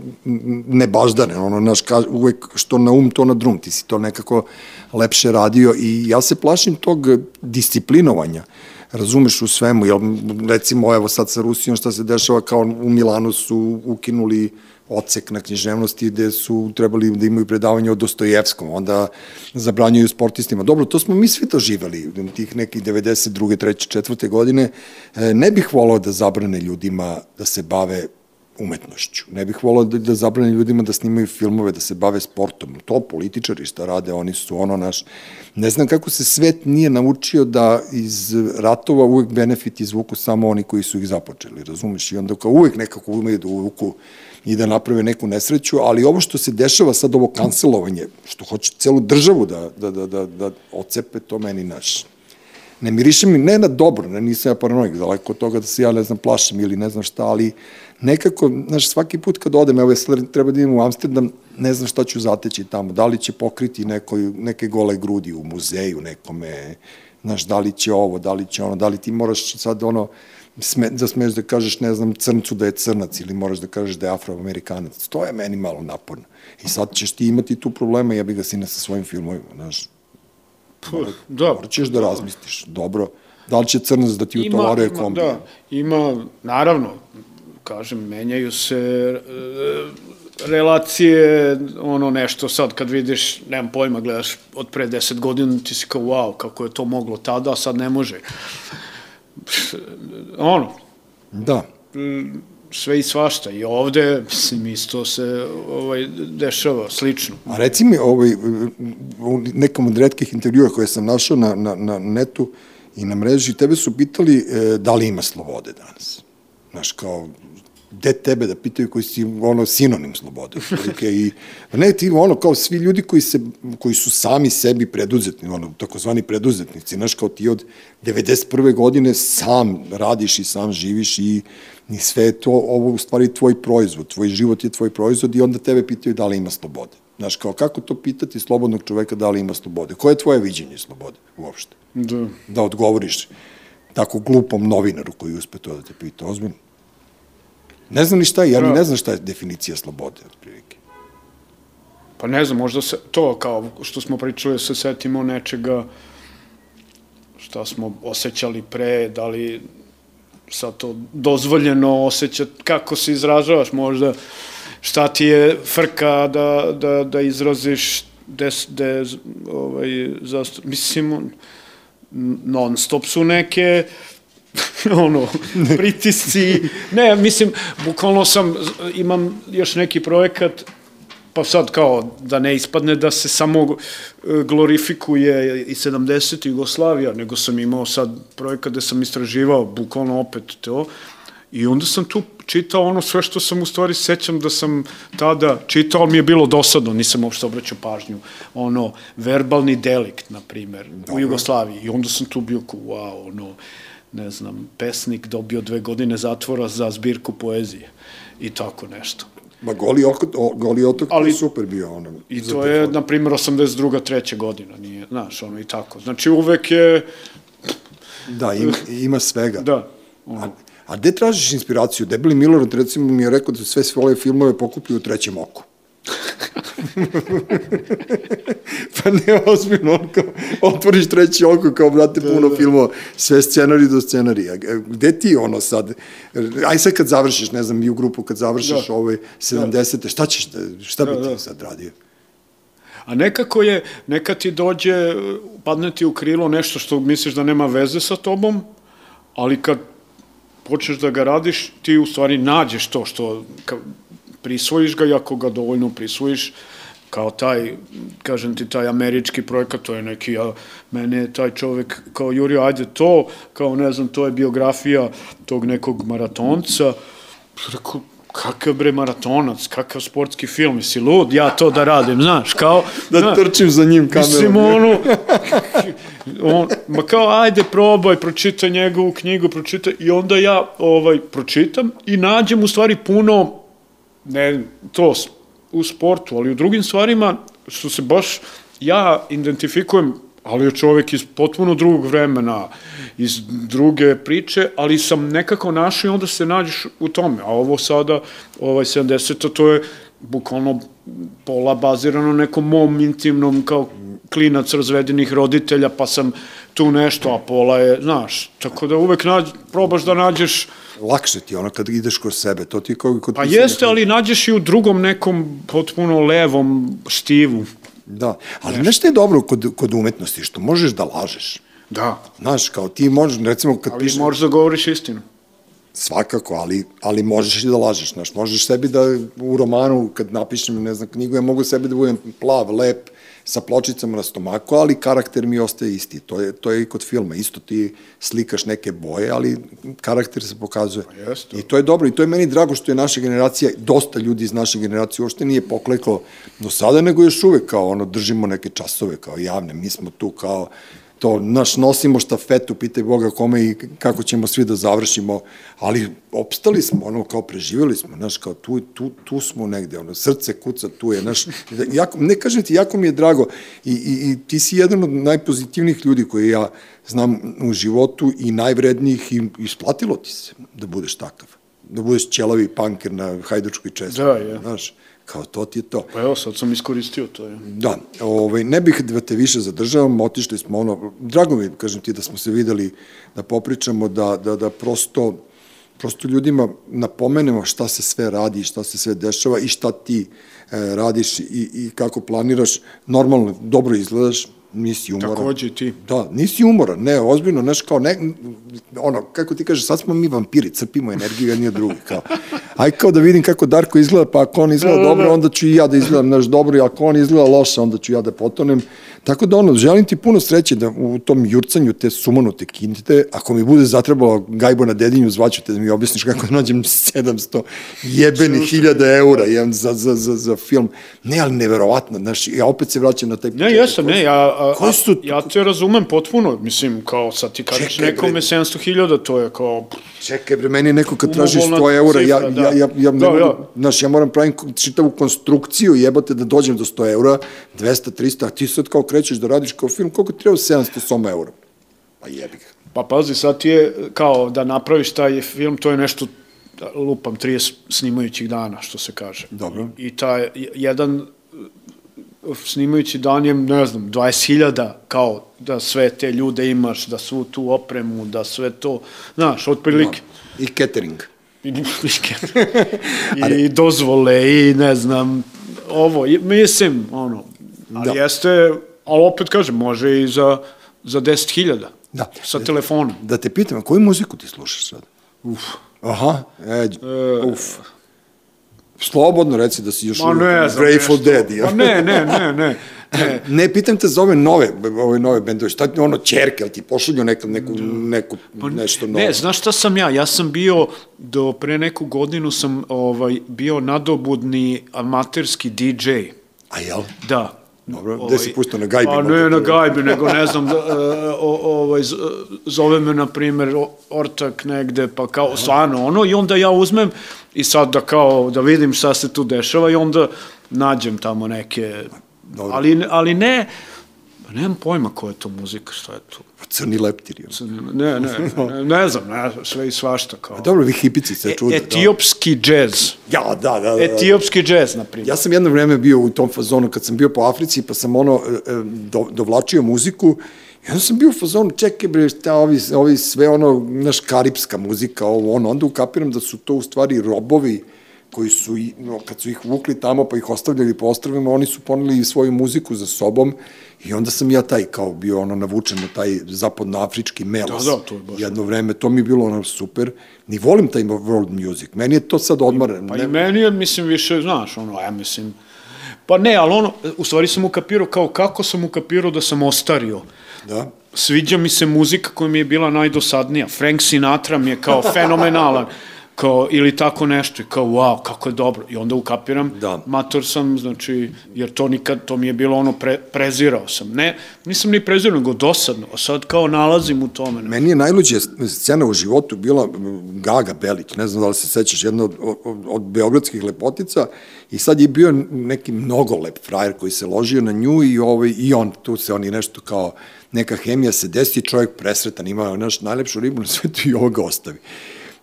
nebaždane, ono, naš, uvek što na um, to na drum, ti si to nekako lepše radio i ja se plašim tog disciplinovanja razumeš u svemu, jel, recimo, evo sad sa Rusijom šta se dešava, kao u Milanu su ukinuli ocek na književnosti gde su trebali da imaju predavanje o Dostojevskom, onda zabranjuju sportistima. Dobro, to smo mi svi to živali, tih nekih 92. 3. 4. godine. E, ne bih volao da zabrane ljudima da se bave umetnošću. Ne bih volao da, da zabrane ljudima da snimaju filmove, da se bave sportom. To političari šta rade, oni su ono naš... Ne znam kako se svet nije naučio da iz ratova uvek benefit izvuku samo oni koji su ih započeli, razumeš? I onda kao uvek nekako umeju da uvuku i da naprave neku nesreću, ali ovo što se dešava sad, ovo kancelovanje, što hoće celu državu da, da, da, da, da ocepe, to meni naš ne miriše mi, ne na dobro, ne, nisam ja paranoik, daleko od toga da se ja, ne znam, plašim ili ne znam šta, ali nekako, znaš, svaki put kad odem, evo, treba da idem u Amsterdam, ne znam šta ću zateći tamo, da li će pokriti neko, neke gole grudi u muzeju nekome, znaš, da li će ovo, da li će ono, da li ti moraš sad ono, sme, da smeš da kažeš, ne znam, crncu da je crnac ili moraš da kažeš da je afroamerikanac. To je meni malo naporno. I sad ćeš ti imati tu problema, ja bih ga sine sa svojim filmovima, znaš. Puh, da. Morat ćeš da razmisliš, dobro. Da li će crnac da ti utovaruje kombi? Da, ima, naravno, kažem, menjaju se e, relacije, ono nešto sad kad vidiš, nemam pojma, gledaš od pre deset godina, ti si kao wow, kako je to moglo tada, a sad ne može. ono. Da. Sve i svašta. I ovde, mislim, isto se ovaj, dešava, slično. A reci mi, ovaj, u nekom od redkih intervjua koje sam našao na, na, na netu i na mreži, tebe su pitali e, da li ima slobode danas. Znaš, kao, gde tebe da pitaju koji si ono sinonim slobode. I, ne, ti ono kao svi ljudi koji, se, koji su sami sebi preduzetni, ono, takozvani preduzetnici, znaš, kao ti od 91. godine sam radiš i sam živiš i, i sve je to, ovo u stvari tvoj proizvod, tvoj život je tvoj proizvod i onda tebe pitaju da li ima slobode. Znaš, kao kako to pitati slobodnog čoveka da li ima slobode? Koje je tvoje viđenje slobode uopšte? Da. Da odgovoriš tako glupom novinaru koji uspe to da te pita, ozbiljno. Ne znam ni šta je, ja ni ne znam šta je definicija slobode, otprilike. Pa ne znam, možda se, to kao što smo pričali, se setimo nečega šta smo osjećali pre, da li sad to dozvoljeno osjećati, kako se izražavaš možda, šta ti je frka da, da, da izraziš des, des, ovaj, zastup, mislim, non stop su neke ono, pritisci, ne, mislim, bukvalno sam, imam još neki projekat, pa sad kao da ne ispadne da se samo e, glorifikuje i 70. Jugoslavija, nego sam imao sad projekat gde sam istraživao bukvalno opet to. I onda sam tu čitao ono sve što sam u stvari sećam da sam tada čitao, mi je bilo dosadno, nisam uopšte obraćao pažnju, ono, verbalni delikt, na primer, u Jugoslaviji. I onda sam tu bio kao, wow, ono, ne znam, pesnik dobio dve godine zatvora za zbirku poezije i tako nešto. Ma Goli, oko, o, goli otok Ali, je super bio ono. I to je, na primjer, 82. treća godina, nije, znaš, ono i tako. Znači, uvek je... Da, ima, ima svega. Da. Ono. A, a gde tražiš inspiraciju? Debeli Milorad, recimo, mi je rekao da sve svoje filmove pokupio u trećem oku. pa ne, ozbiljno, on kao, otvoriš treći oko, kao, brate, da, puno da. filmova, sve scenari do scenarija. Gde ti ono sad, aj sad kad završiš, ne znam, i u grupu kad završiš da. ove 70. Da. šta ćeš, da, šta da, bi ti da. sad radio? A nekako je, neka ti dođe, padne ti u krilo nešto što misliš da nema veze sa tobom, ali kad počneš da ga radiš, ti u stvari nađeš to što, prisvojiš ga i ako ga dovoljno prisvojiš, kao taj, kažem ti, taj američki projekat, to je neki, ja, mene je taj čovek kao Jurio, ajde to, kao ne znam, to je biografija tog nekog maratonca, rekao, kakav bre maratonac, kakav sportski film, si lud, ja to da radim, znaš, kao... da znaš, trčim za njim kamerom. Mislim, ono, on, ma kao, ajde, probaj, pročitaj njegovu knjigu, pročitaj, i onda ja, ovaj, pročitam i nađem u stvari puno ne to u sportu, ali u drugim stvarima što se baš ja identifikujem ali je čovek iz potpuno drugog vremena, iz druge priče, ali sam nekako našao i onda se nađeš u tome. A ovo sada, ovaj 70 to je bukvalno pola bazirano nekom mom intimnom kao klinac razvedenih roditelja, pa sam tu nešto, a pola je, znaš, tako da uvek nađ, probaš da nađeš lakše ti ono kad ideš kroz sebe, to ti kao kod Pa jeste, ali nađeš i u drugom nekom potpuno levom stivu. Da, ali nešto, nešto je dobro kod, kod umetnosti, što možeš da lažeš. Da. Znaš, kao ti možeš, recimo kad ali pišeš... Ali možeš da govoriš istinu. Svakako, ali, ali možeš i da lažeš, znaš, možeš sebi da u romanu, kad napišem, ne znam, knjigu, ja mogu sebi da budem plav, lep, sa pločicama na stomaku, ali karakter mi ostaje isti. To je, to je i kod filma. Isto ti slikaš neke boje, ali karakter se pokazuje. Pa I to je dobro. I to je meni drago što je naša generacija, dosta ljudi iz naše generacije uopšte nije pokleklo do sada, nego još uvek kao ono, držimo neke časove kao javne. Mi smo tu kao to, naš, nosimo štafetu, pitaj Boga kome i kako ćemo svi da završimo, ali opstali smo, ono, kao preživjeli smo, znaš, kao tu, tu, tu smo negde, ono, srce kuca, tu je, znaš, jako, ne kažem ti, jako mi je drago i, i, i ti si jedan od najpozitivnijih ljudi koji ja znam u životu i najvrednijih i isplatilo ti se da budeš takav, da budeš ćelavi panker na hajdučkoj čestu, da, je. znaš, Kao to ti je to. Pa evo, sad sam iskoristio to. Je. Da, ovaj, ne bih da te više zadržavam, otišli smo ono, drago mi, kažem ti, da smo se videli, da popričamo, da, da, da prosto, prosto ljudima napomenemo šta se sve radi, šta se sve dešava i šta ti e, radiš i, i kako planiraš. Normalno, dobro izgledaš, nisi umoran. Takođe ti. Da, nisi umoran, ne, ozbiljno, znaš, kao, ne, ono, kako ti kažeš, sad smo mi vampiri, crpimo energiju, ja nije drugi, kao. Aj kao da vidim kako Darko izgleda, pa ako on izgleda da, da, dobro, da. onda ću i ja da izgledam, naš dobro, i ako on izgleda loše, onda ću ja da potonem. Tako da ono, želim ti puno sreće da u tom jurcanju te sumanute kinte, ako mi bude zatrebalo gajbo na dedinju, zvaću te da mi objasniš kako da nađem 700 jebeni hiljada eura za, za, za, za film. Ne, ali neverovatno, znaš, ja opet se vraćam na taj... Ne, jesam, ne, ja, a, a, su... ja te razumem potpuno, mislim, kao sad ti kažeš nekome 700 hiljada, to je kao... Čekaj, bre, meni neko kad traži 100 eura, cifra, ja, da. ja, ja, ja, ne da, mogu, ja. znaš, ja moram pravim čitavu konstrukciju, jebate da dođem do 100 eura, 200, 300, a ti sad kao krećeš da radiš kao film, koliko treba 700 soma eura? Pa jebi ga. Pa pazi, sad ti je kao da napraviš taj film, to je nešto lupam 30 snimajućih dana, što se kaže. Dobro. I taj jedan snimajući dan je, ne znam, 20.000 kao da sve te ljude imaš, da svu tu opremu, da sve to, znaš, otprilike. No. I catering. I, i, i dozvole, i ne znam, ovo, mislim, ono, ali da. jeste, ali opet kažem, može i za, za 10.000. Da. Sa telefonom. Da te pitam, koju muziku ti slušaš sad? Uf. Aha, e, e uf. Slobodno reci da si još Ma ne Grateful. Dead. Ja. Ma ne, ne, ne, ne. Ne. ne, pitam te za ove nove, ove nove bendove, šta ti ono čerke, ali ti pošalju neku, neku, neku pa, nešto novo? Ne, znaš šta sam ja? Ja sam bio, do pre neku godinu sam ovaj, bio nadobudni amaterski DJ. A jel? Da, Dobro, ovaj, gde si pustao na gajbi? A ne na gajbi, nego ne znam, da, o, ovaj, zove me, na primer, ortak negde, pa kao, stvarno ono, i onda ja uzmem i sad da kao, da vidim šta se tu dešava i onda nađem tamo neke, Dobro. ali, ali ne, pa nemam pojma koja je to muzika, šta je to. Crni leptiri. Ne, ne, ne, ne znam, ne, sve i svašta kao. A dobro, vi hipici se čude. E, etiopski da. džez. Ja, da, da, da. Etiopski džez, na primjer. Ja sam jedno vreme bio u tom fazonu kad sam bio po Africi, pa sam ono e, e, do, dovlačio muziku I onda sam bio u fazonu, čekaj bre, šta ovi, ovi sve ono, naš karipska muzika, ovo ono, onda ukapiram da su to u stvari robovi koji su, no, kad su ih vukli tamo pa ih ostavljali po ostrovima, oni su poneli svoju muziku za sobom i onda sam ja taj kao bio ono navučen na taj zapadnoafrički melos. Da, da, to je baš. Jedno vreme, to mi je bilo ono super. Ni volim taj world music. Meni je to sad odmaren. Pa ne... i meni je, mislim, više, znaš, ono, ja mislim, pa ne, ali ono, u stvari sam ukapirao kao kako sam ukapirao da sam ostario. Da. Sviđa mi se muzika koja mi je bila najdosadnija. Frank Sinatra mi je kao fenomenalan kao, ili tako nešto, i kao, wow, kako je dobro, i onda ukapiram, Da. mator sam, znači, jer to nikad, to mi je bilo ono, pre, prezirao sam, ne, nisam ni prezirao, nego dosadno, a sad kao nalazim u tome, ne, Meni je najluđa scena u životu bila Gaga Belić, ne znam da li se sećaš, jedna od, od, od beogradskih lepotica i sad je bio neki mnogo lep frajer koji se ložio na nju i, ovaj, i on, tu se oni nešto kao neka hemija se desi, čovjek presretan, ima naš najlepšu ribu na svetu i ovo ga ostavi.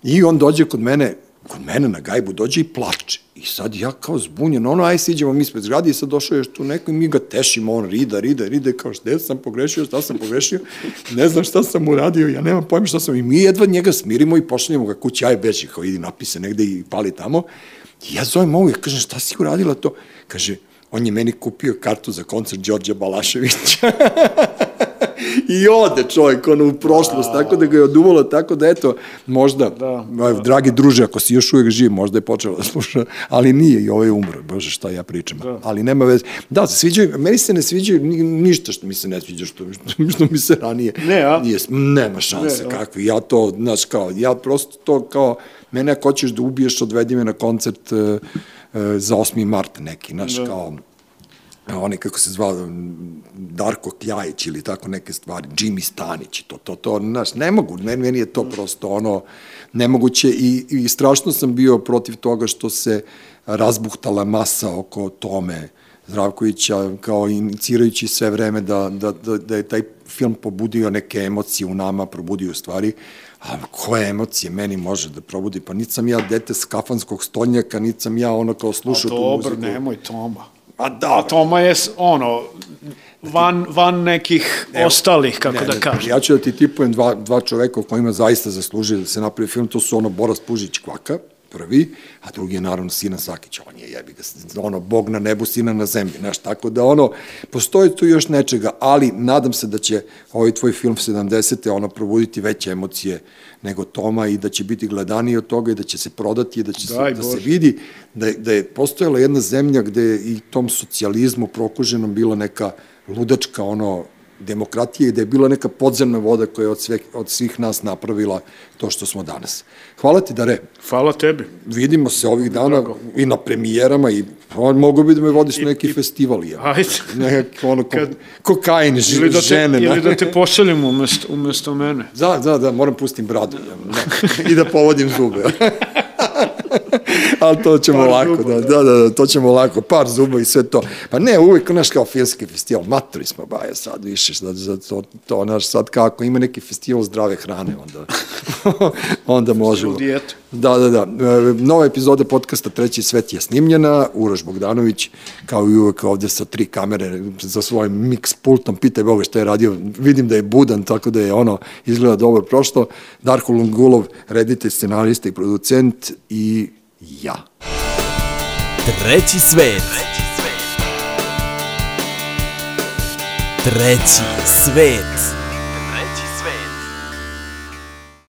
I on dođe kod mene, kod mene na gajbu, dođe i plače. I sad ja kao zbunjen, ono, aj siđemo mi ispred zgrade i sad došao još tu neko i mi ga tešimo, on rida, rida, rida, kao šta sam pogrešio, šta sam pogrešio, ne znam šta sam uradio, ja nemam pojma šta sam, i mi jedva njega smirimo i pošaljemo ga kući, aj beži, kao idi napise negde i pali tamo. I ja zovem ovu, ja kažem, šta si uradila to? Kaže, on je meni kupio kartu za koncert Đorđa Balaševića. I ode čovjek ono u prošlost, tako da ga je oduvalo, tako da eto, možda, Da, da, dragi druže, ako si još uvijek živ, možda je počelo da sluša, ali nije i ovo je umro, bože šta ja pričam, da. ali nema veze. Da, se sviđaju, meni se ne sviđaju ni- ništa što mi se ne sviđa, što, što, mi se ranije Ne, a? nije, nema šanse, Ne, kakvi, ja to, znaš, kao, ja prosto to kao, mene ako hoćeš da ubiješ, odvedi me na koncert uh, uh, za 8. mart neki, znaš, da. kao, oni kako se zvao Darko Kljajić ili tako neke stvari, Jimmy Stanić i to, to, to, znaš, ne mogu, meni, meni je to prosto ono nemoguće i, i strašno sam bio protiv toga što se razbuhtala masa oko tome Zdravkovića kao inicirajući sve vreme da, da, da, da je taj film pobudio neke emocije u nama, probudio stvari, a koje emocije meni može da probudi? Pa niti sam ja dete s kafanskog stolnjaka, niti sam ja ono kao a slušao tu dobro, muziku. nemoj Toma. A da, A Toma je, ono, van, van nekih ostalih, kako Ne, da ne, kažem. Ja ću da ti tipujem dva, dva čoveka o kojima zaista zaslužuje da se napravi film, to su ono Boras Pužić Kvaka, prvi, a drugi je naravno Sina Sakić, on je jebi ga, ono, bog na nebu, sina na zemlji, znaš, tako da ono, postoji tu još nečega, ali nadam se da će ovaj tvoj film 70. ono, probuditi veće emocije nego Toma i da će biti gledaniji od toga i da će se prodati i da će se, Daj da se Bože. vidi da je, da je postojala jedna zemlja gde je i tom socijalizmu prokuženom bila neka ludačka ono demokratije i da je bila neka podzemna voda koja je od, sve, od svih nas napravila to što smo danas. Hvala ti, Dare. Hvala tebi. Vidimo se ovih dana Drago. i na premijerama i on mogu bi da me vodiš I- na neki i- festival. Je. Ajde. Nek, ono, ko, Kad- kokain, Ili ž, da te, žene. ili da te pošaljem umesto, umesto mene. Da, da, da, moram pustim bradu da, i da povodim zube. Ali to ćemo Par lako, zuba, da, da. da, da, to ćemo lako, par zuba i sve to. Pa ne, uvek, znaš, kao filmski festival, matori smo, baje sad više, da, za to, to, znaš, sad kako ima neki festival zdrave hrane, onda, onda možemo. dijetu. Da, da, da. E, Nova epizoda podcasta Treći svet je snimljena, Uroš Bogdanović, kao i uvek ovde sa tri kamere za svojim mix pultom, pitaj Boga šta je radio, vidim da je budan, tako da je ono, izgleda dobro prošlo. Darko Lungulov, reditelj, scenarista i producent i ja. Treći svet. Treći svet.